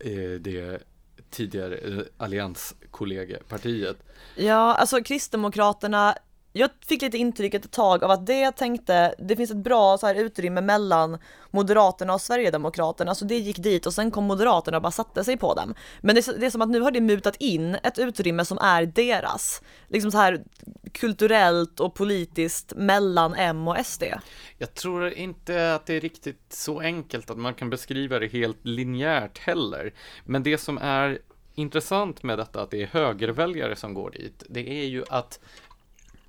eh, det tidigare eh, allianskollegepartiet. Ja, alltså Kristdemokraterna jag fick lite intrycket ett tag av att det jag tänkte, det finns ett bra så här utrymme mellan Moderaterna och Sverigedemokraterna, så det gick dit och sen kom Moderaterna och bara satte sig på dem. Men det är, det är som att nu har det mutat in ett utrymme som är deras, liksom så här kulturellt och politiskt mellan M och SD. Jag tror inte att det är riktigt så enkelt att man kan beskriva det helt linjärt heller. Men det som är intressant med detta att det är högerväljare som går dit, det är ju att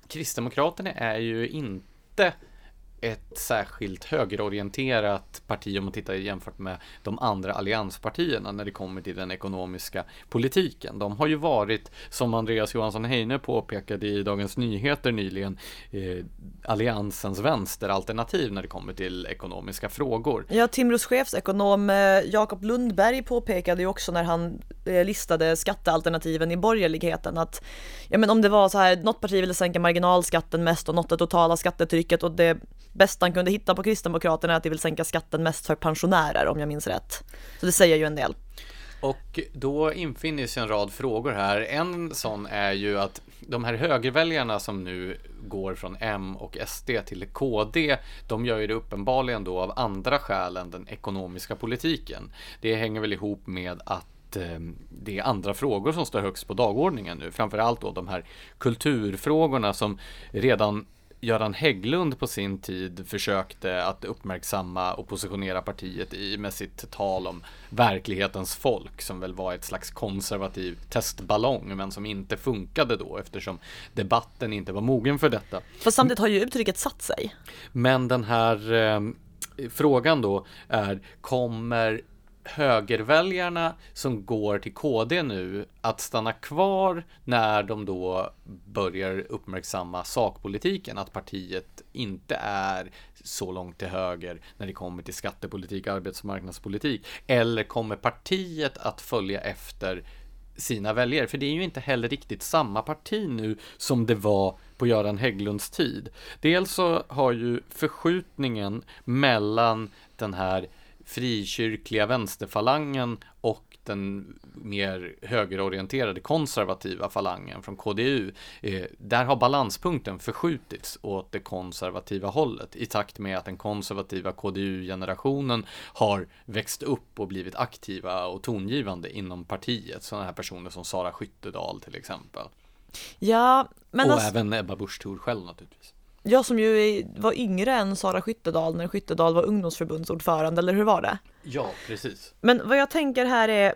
Kristdemokraterna är ju inte ett särskilt högerorienterat parti om man tittar jämfört med de andra allianspartierna när det kommer till den ekonomiska politiken. De har ju varit, som Andreas Johansson Heine påpekade i Dagens Nyheter nyligen, eh, alliansens vänsteralternativ när det kommer till ekonomiska frågor. Ja, Timros chefsekonom eh, Jakob Lundberg påpekade ju också när han eh, listade skattealternativen i borgerligheten att ja, men om det var så här, något parti ville sänka marginalskatten mest och något det totala skattetrycket och det bästa han kunde hitta på Kristdemokraterna är att de vill sänka skatten mest för pensionärer om jag minns rätt. Så det säger ju en del. Och då infinner sig en rad frågor här. En sån är ju att de här högerväljarna som nu går från M och SD till KD, de gör ju det uppenbarligen då av andra skäl än den ekonomiska politiken. Det hänger väl ihop med att eh, det är andra frågor som står högst på dagordningen nu. Framförallt då de här kulturfrågorna som redan Göran Hägglund på sin tid försökte att uppmärksamma och positionera partiet i med sitt tal om verklighetens folk som väl var ett slags konservativ testballong men som inte funkade då eftersom debatten inte var mogen för detta. Fast samtidigt har ju uttrycket satt sig. Men den här eh, frågan då är kommer högerväljarna som går till KD nu att stanna kvar när de då börjar uppmärksamma sakpolitiken, att partiet inte är så långt till höger när det kommer till skattepolitik, arbetsmarknadspolitik, eller kommer partiet att följa efter sina väljare? För det är ju inte heller riktigt samma parti nu som det var på Göran Hägglunds tid. Dels så har ju förskjutningen mellan den här frikyrkliga vänsterfalangen och den mer högerorienterade konservativa falangen från KDU, eh, där har balanspunkten förskjutits åt det konservativa hållet i takt med att den konservativa KDU-generationen har växt upp och blivit aktiva och tongivande inom partiet. Sådana här personer som Sara Skyttedal till exempel. Ja, men och alltså... även Ebba Busch Thor själv naturligtvis. Jag som ju var yngre än Sara Skyttedal när Skyttedal var ungdomsförbundsordförande, eller hur var det? Ja, precis. Men vad jag tänker här är,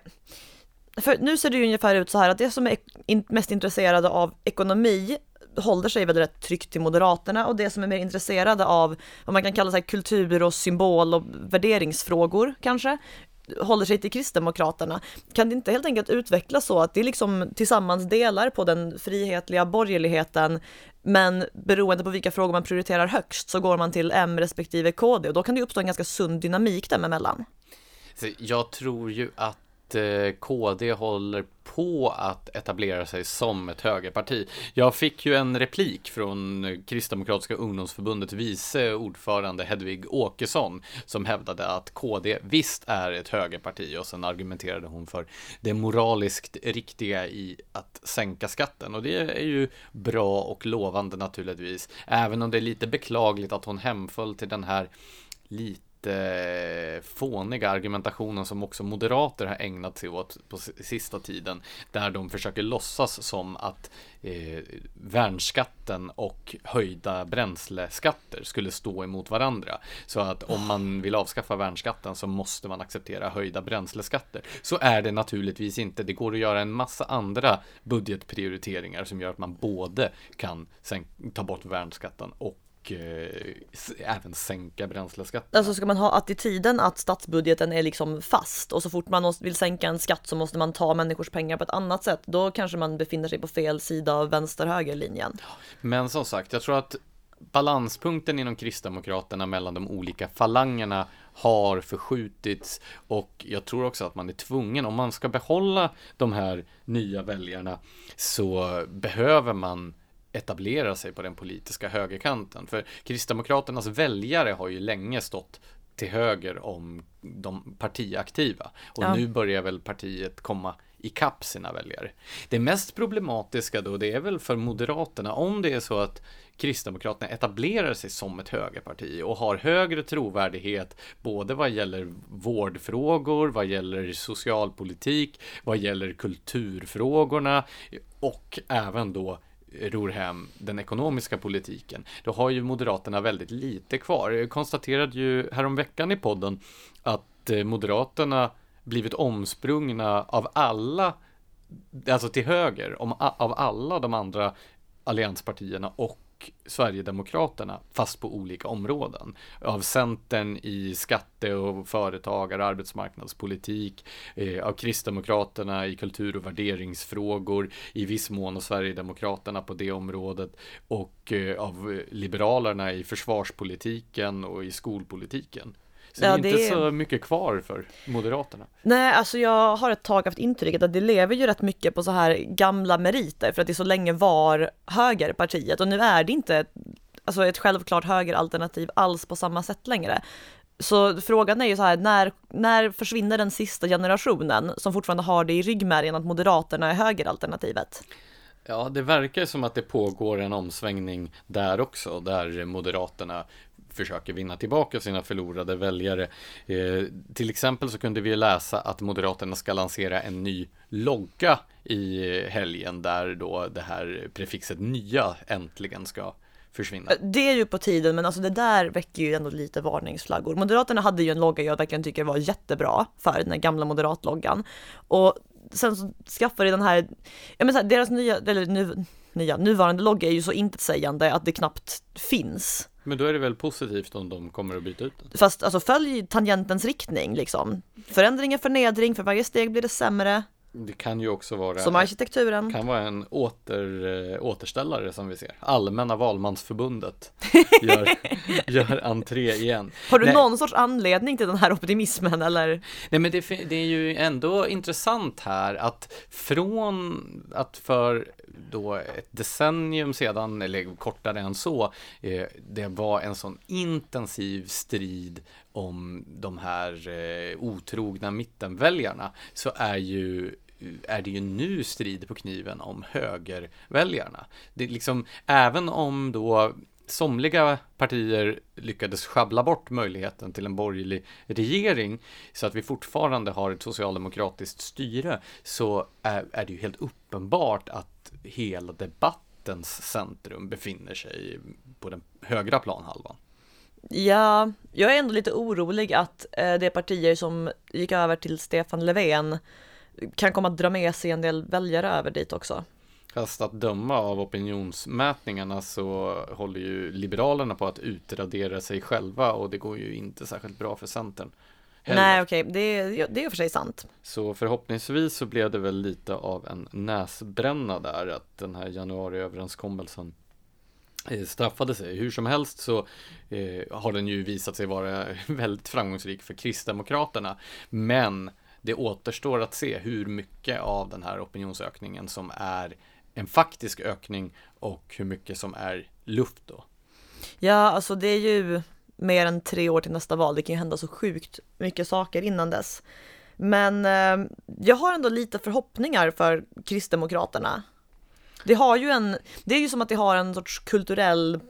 för nu ser det ju ungefär ut så här att det som är mest intresserade av ekonomi håller sig väl rätt tryggt till Moderaterna och det som är mer intresserade av vad man kan kalla så kultur och symbol och värderingsfrågor kanske håller sig till Kristdemokraterna. Kan det inte helt enkelt utvecklas så att det liksom tillsammans delar på den frihetliga borgerligheten men beroende på vilka frågor man prioriterar högst så går man till M respektive KD och då kan det uppstå en ganska sund dynamik dem emellan. Jag tror ju att Eh, KD håller på att etablera sig som ett högerparti. Jag fick ju en replik från Kristdemokratiska ungdomsförbundets vice ordförande Hedvig Åkesson som hävdade att KD visst är ett högerparti och sen argumenterade hon för det moraliskt riktiga i att sänka skatten och det är ju bra och lovande naturligtvis. Även om det är lite beklagligt att hon hemföll till den här lite lite fåniga argumentationen som också moderater har ägnat sig åt på sista tiden. Där de försöker låtsas som att eh, värnskatten och höjda bränsleskatter skulle stå emot varandra. Så att om man vill avskaffa värnskatten så måste man acceptera höjda bränsleskatter. Så är det naturligtvis inte. Det går att göra en massa andra budgetprioriteringar som gör att man både kan ta bort värnskatten och och eh, även sänka bränsleskatten. Alltså ska man ha attityden att statsbudgeten är liksom fast och så fort man vill sänka en skatt så måste man ta människors pengar på ett annat sätt. Då kanske man befinner sig på fel sida av vänster-höger-linjen. Men som sagt, jag tror att balanspunkten inom Kristdemokraterna mellan de olika falangerna har förskjutits och jag tror också att man är tvungen, om man ska behålla de här nya väljarna så behöver man etablera sig på den politiska högerkanten. För Kristdemokraternas väljare har ju länge stått till höger om de partiaktiva. Och ja. nu börjar väl partiet komma ikapp sina väljare. Det mest problematiska då, det är väl för Moderaterna, om det är så att Kristdemokraterna etablerar sig som ett högerparti och har högre trovärdighet både vad gäller vårdfrågor, vad gäller socialpolitik, vad gäller kulturfrågorna och även då ror hem den ekonomiska politiken, då har ju Moderaterna väldigt lite kvar. Jag konstaterade ju häromveckan i podden att eh, Moderaterna blivit omsprungna av alla, alltså till höger, om, av alla de andra allianspartierna och Sverigedemokraterna, fast på olika områden. Av Centern i skatte och företagar och arbetsmarknadspolitik, eh, av Kristdemokraterna i kultur och värderingsfrågor, i viss mån av Sverigedemokraterna på det området och eh, av Liberalerna i försvarspolitiken och i skolpolitiken. Så ja, det är inte så mycket kvar för Moderaterna. Nej, alltså jag har ett tag haft intrycket att det lever ju rätt mycket på så här gamla meriter för att det så länge var högerpartiet och nu är det inte alltså ett självklart högeralternativ alls på samma sätt längre. Så frågan är ju så här, när, när försvinner den sista generationen som fortfarande har det i ryggmärgen att Moderaterna är högeralternativet? Ja, det verkar som att det pågår en omsvängning där också, där Moderaterna försöker vinna tillbaka sina förlorade väljare. Eh, till exempel så kunde vi läsa att Moderaterna ska lansera en ny logga i helgen där då det här prefixet nya äntligen ska försvinna. Eh, det är ju på tiden, men alltså det där väcker ju ändå lite varningsflaggor. Moderaterna hade ju en logga jag verkligen tycker var jättebra för den gamla moderatloggan och sen så skaffade den här, ja men så här, deras nya, eller nu, nya, nuvarande logga är ju så intetsägande att det knappt finns. Men då är det väl positivt om de kommer att byta ut den? Fast alltså följ tangentens riktning liksom. Förändring är förnedring, för varje steg blir det sämre. Det kan ju också vara Som arkitekturen kan vara en åter, äh, återställare som vi ser Allmänna valmansförbundet <laughs> gör, gör entré igen Har du Nej. någon sorts anledning till den här optimismen eller? Nej men det, det är ju ändå intressant här att från att för då ett decennium sedan, eller kortare än så, eh, det var en sån intensiv strid om de här eh, otrogna mittenväljarna, så är ju är det ju nu strid på kniven om högerväljarna. Det är liksom, även om då somliga partier lyckades schabbla bort möjligheten till en borgerlig regering så att vi fortfarande har ett socialdemokratiskt styre så är, är det ju helt uppenbart att hela debattens centrum befinner sig på den högra planhalvan. Ja, jag är ändå lite orolig att eh, de partier som gick över till Stefan Löfven kan komma att dra med sig en del väljare över dit också. Fast att döma av opinionsmätningarna så håller ju Liberalerna på att utradera sig själva och det går ju inte särskilt bra för Centern. Heller. Nej, okej, okay. det, det är för sig sant. Så förhoppningsvis så blev det väl lite av en näsbränna där, att den här januariöverenskommelsen eh, straffade sig. Hur som helst så eh, har den ju visat sig vara <laughs> väldigt framgångsrik för Kristdemokraterna. Men det återstår att se hur mycket av den här opinionsökningen som är en faktisk ökning och hur mycket som är luft då. Ja, alltså det är ju mer än tre år till nästa val. Det kan ju hända så sjukt mycket saker innan dess. Men eh, jag har ändå lite förhoppningar för Kristdemokraterna. Det har ju en, det är ju som att det har en sorts kulturell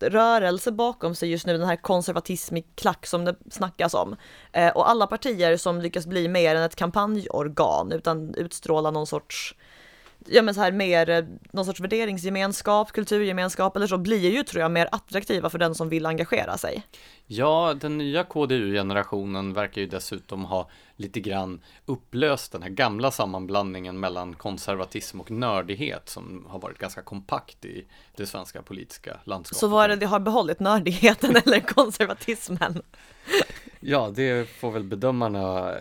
rörelse bakom sig just nu, den här konservatism i klack som det snackas om. Eh, och alla partier som lyckas bli mer än ett kampanjorgan utan utstråla någon sorts ja men så här mer eh, någon sorts värderingsgemenskap, kulturgemenskap eller så blir ju tror jag mer attraktiva för den som vill engagera sig. Ja, den nya KDU-generationen verkar ju dessutom ha lite grann upplöst den här gamla sammanblandningen mellan konservatism och nördighet som har varit ganska kompakt i det svenska politiska landskapet. Så vad är det det har behållit, nördigheten <laughs> eller konservatismen? Ja, det får väl bedömarna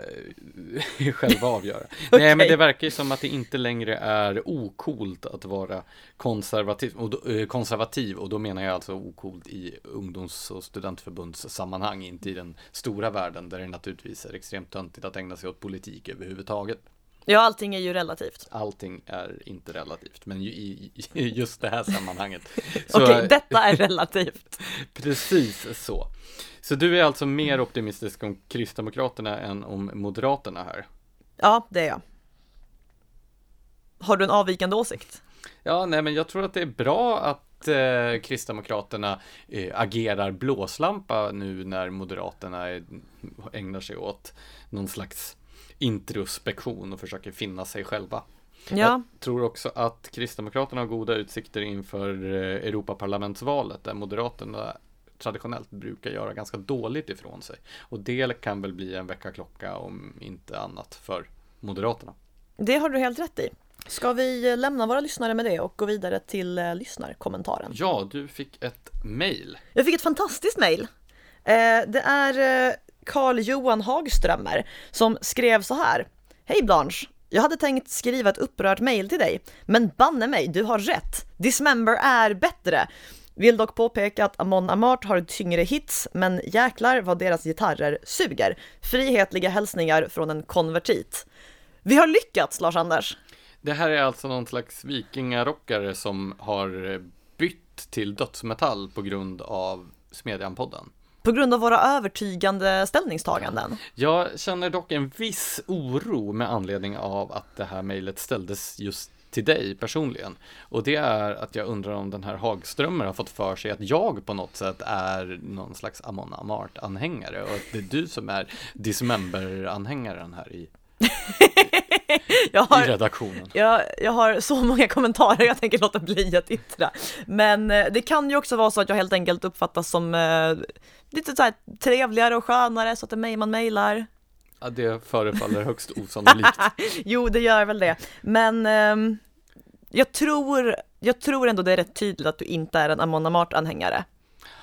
eh, själva avgöra. okay. <laughs> Nej, men det verkar ju som att det inte längre är okult att vara konservativ och, då, eh, konservativ och då menar jag alltså okult i ungdoms och studentförbundssammanhang, inte i den stora världen där det naturligtvis är extremt töntigt att ägna sig åt politik överhuvudtaget. Ja, allting är ju relativt. Allting är inte relativt, men ju, i, i just det här sammanhanget. <laughs> Okej, detta är relativt. <laughs> precis så. Så du är alltså mer optimistisk om Kristdemokraterna än om Moderaterna här? Ja, det är jag. Har du en avvikande åsikt? Ja, nej, men jag tror att det är bra att eh, Kristdemokraterna eh, agerar blåslampa nu när Moderaterna är, ägnar sig åt någon slags introspektion och försöker finna sig själva. Ja. Jag tror också att Kristdemokraterna har goda utsikter inför eh, Europaparlamentsvalet där Moderaterna traditionellt brukar göra ganska dåligt ifrån sig. Och det kan väl bli en väckarklocka om inte annat för Moderaterna. Det har du helt rätt i. Ska vi lämna våra lyssnare med det och gå vidare till eh, lyssnarkommentaren? Ja, du fick ett mail. Jag fick ett fantastiskt mail. Eh, det är eh, Carl Johan Hagströmer som skrev så här. Hej Blanche! Jag hade tänkt skriva ett upprört mail till dig, men banne mig, du har rätt. Dismember är bättre. Vill dock påpeka att Amon Amart har tyngre hits, men jäklar vad deras gitarrer suger. Frihetliga hälsningar från en konvertit. Vi har lyckats, Lars-Anders! Det här är alltså någon slags vikingarockare som har bytt till dödsmetall på grund av Smedjan-podden. På grund av våra övertygande ställningstaganden. Jag känner dock en viss oro med anledning av att det här mejlet ställdes just till dig personligen. Och det är att jag undrar om den här Hagströmer har fått för sig att jag på något sätt är någon slags Amon Amart-anhängare och att det är du som är Dismember-anhängaren här i <laughs> <laughs> jag har, i redaktionen. Jag, jag har så många kommentarer jag tänker låta bli att yttra. Men eh, det kan ju också vara så att jag helt enkelt uppfattas som eh, lite så här trevligare och skönare så att det är mig man mejlar. Ja, det förefaller högst osannolikt. <laughs> jo, det gör väl det. Men eh, jag, tror, jag tror ändå det är rätt tydligt att du inte är en Amon Amart-anhängare.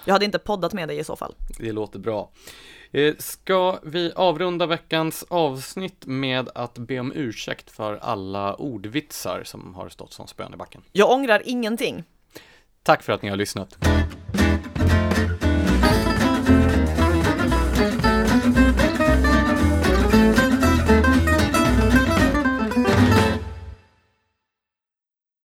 Jag hade inte poddat med dig i så fall. Det låter bra. Eh, ska vi avrunda veckans avsnitt med att be om ursäkt för alla ordvitsar som har stått som spön i backen? Jag ångrar ingenting. Tack för att ni har lyssnat.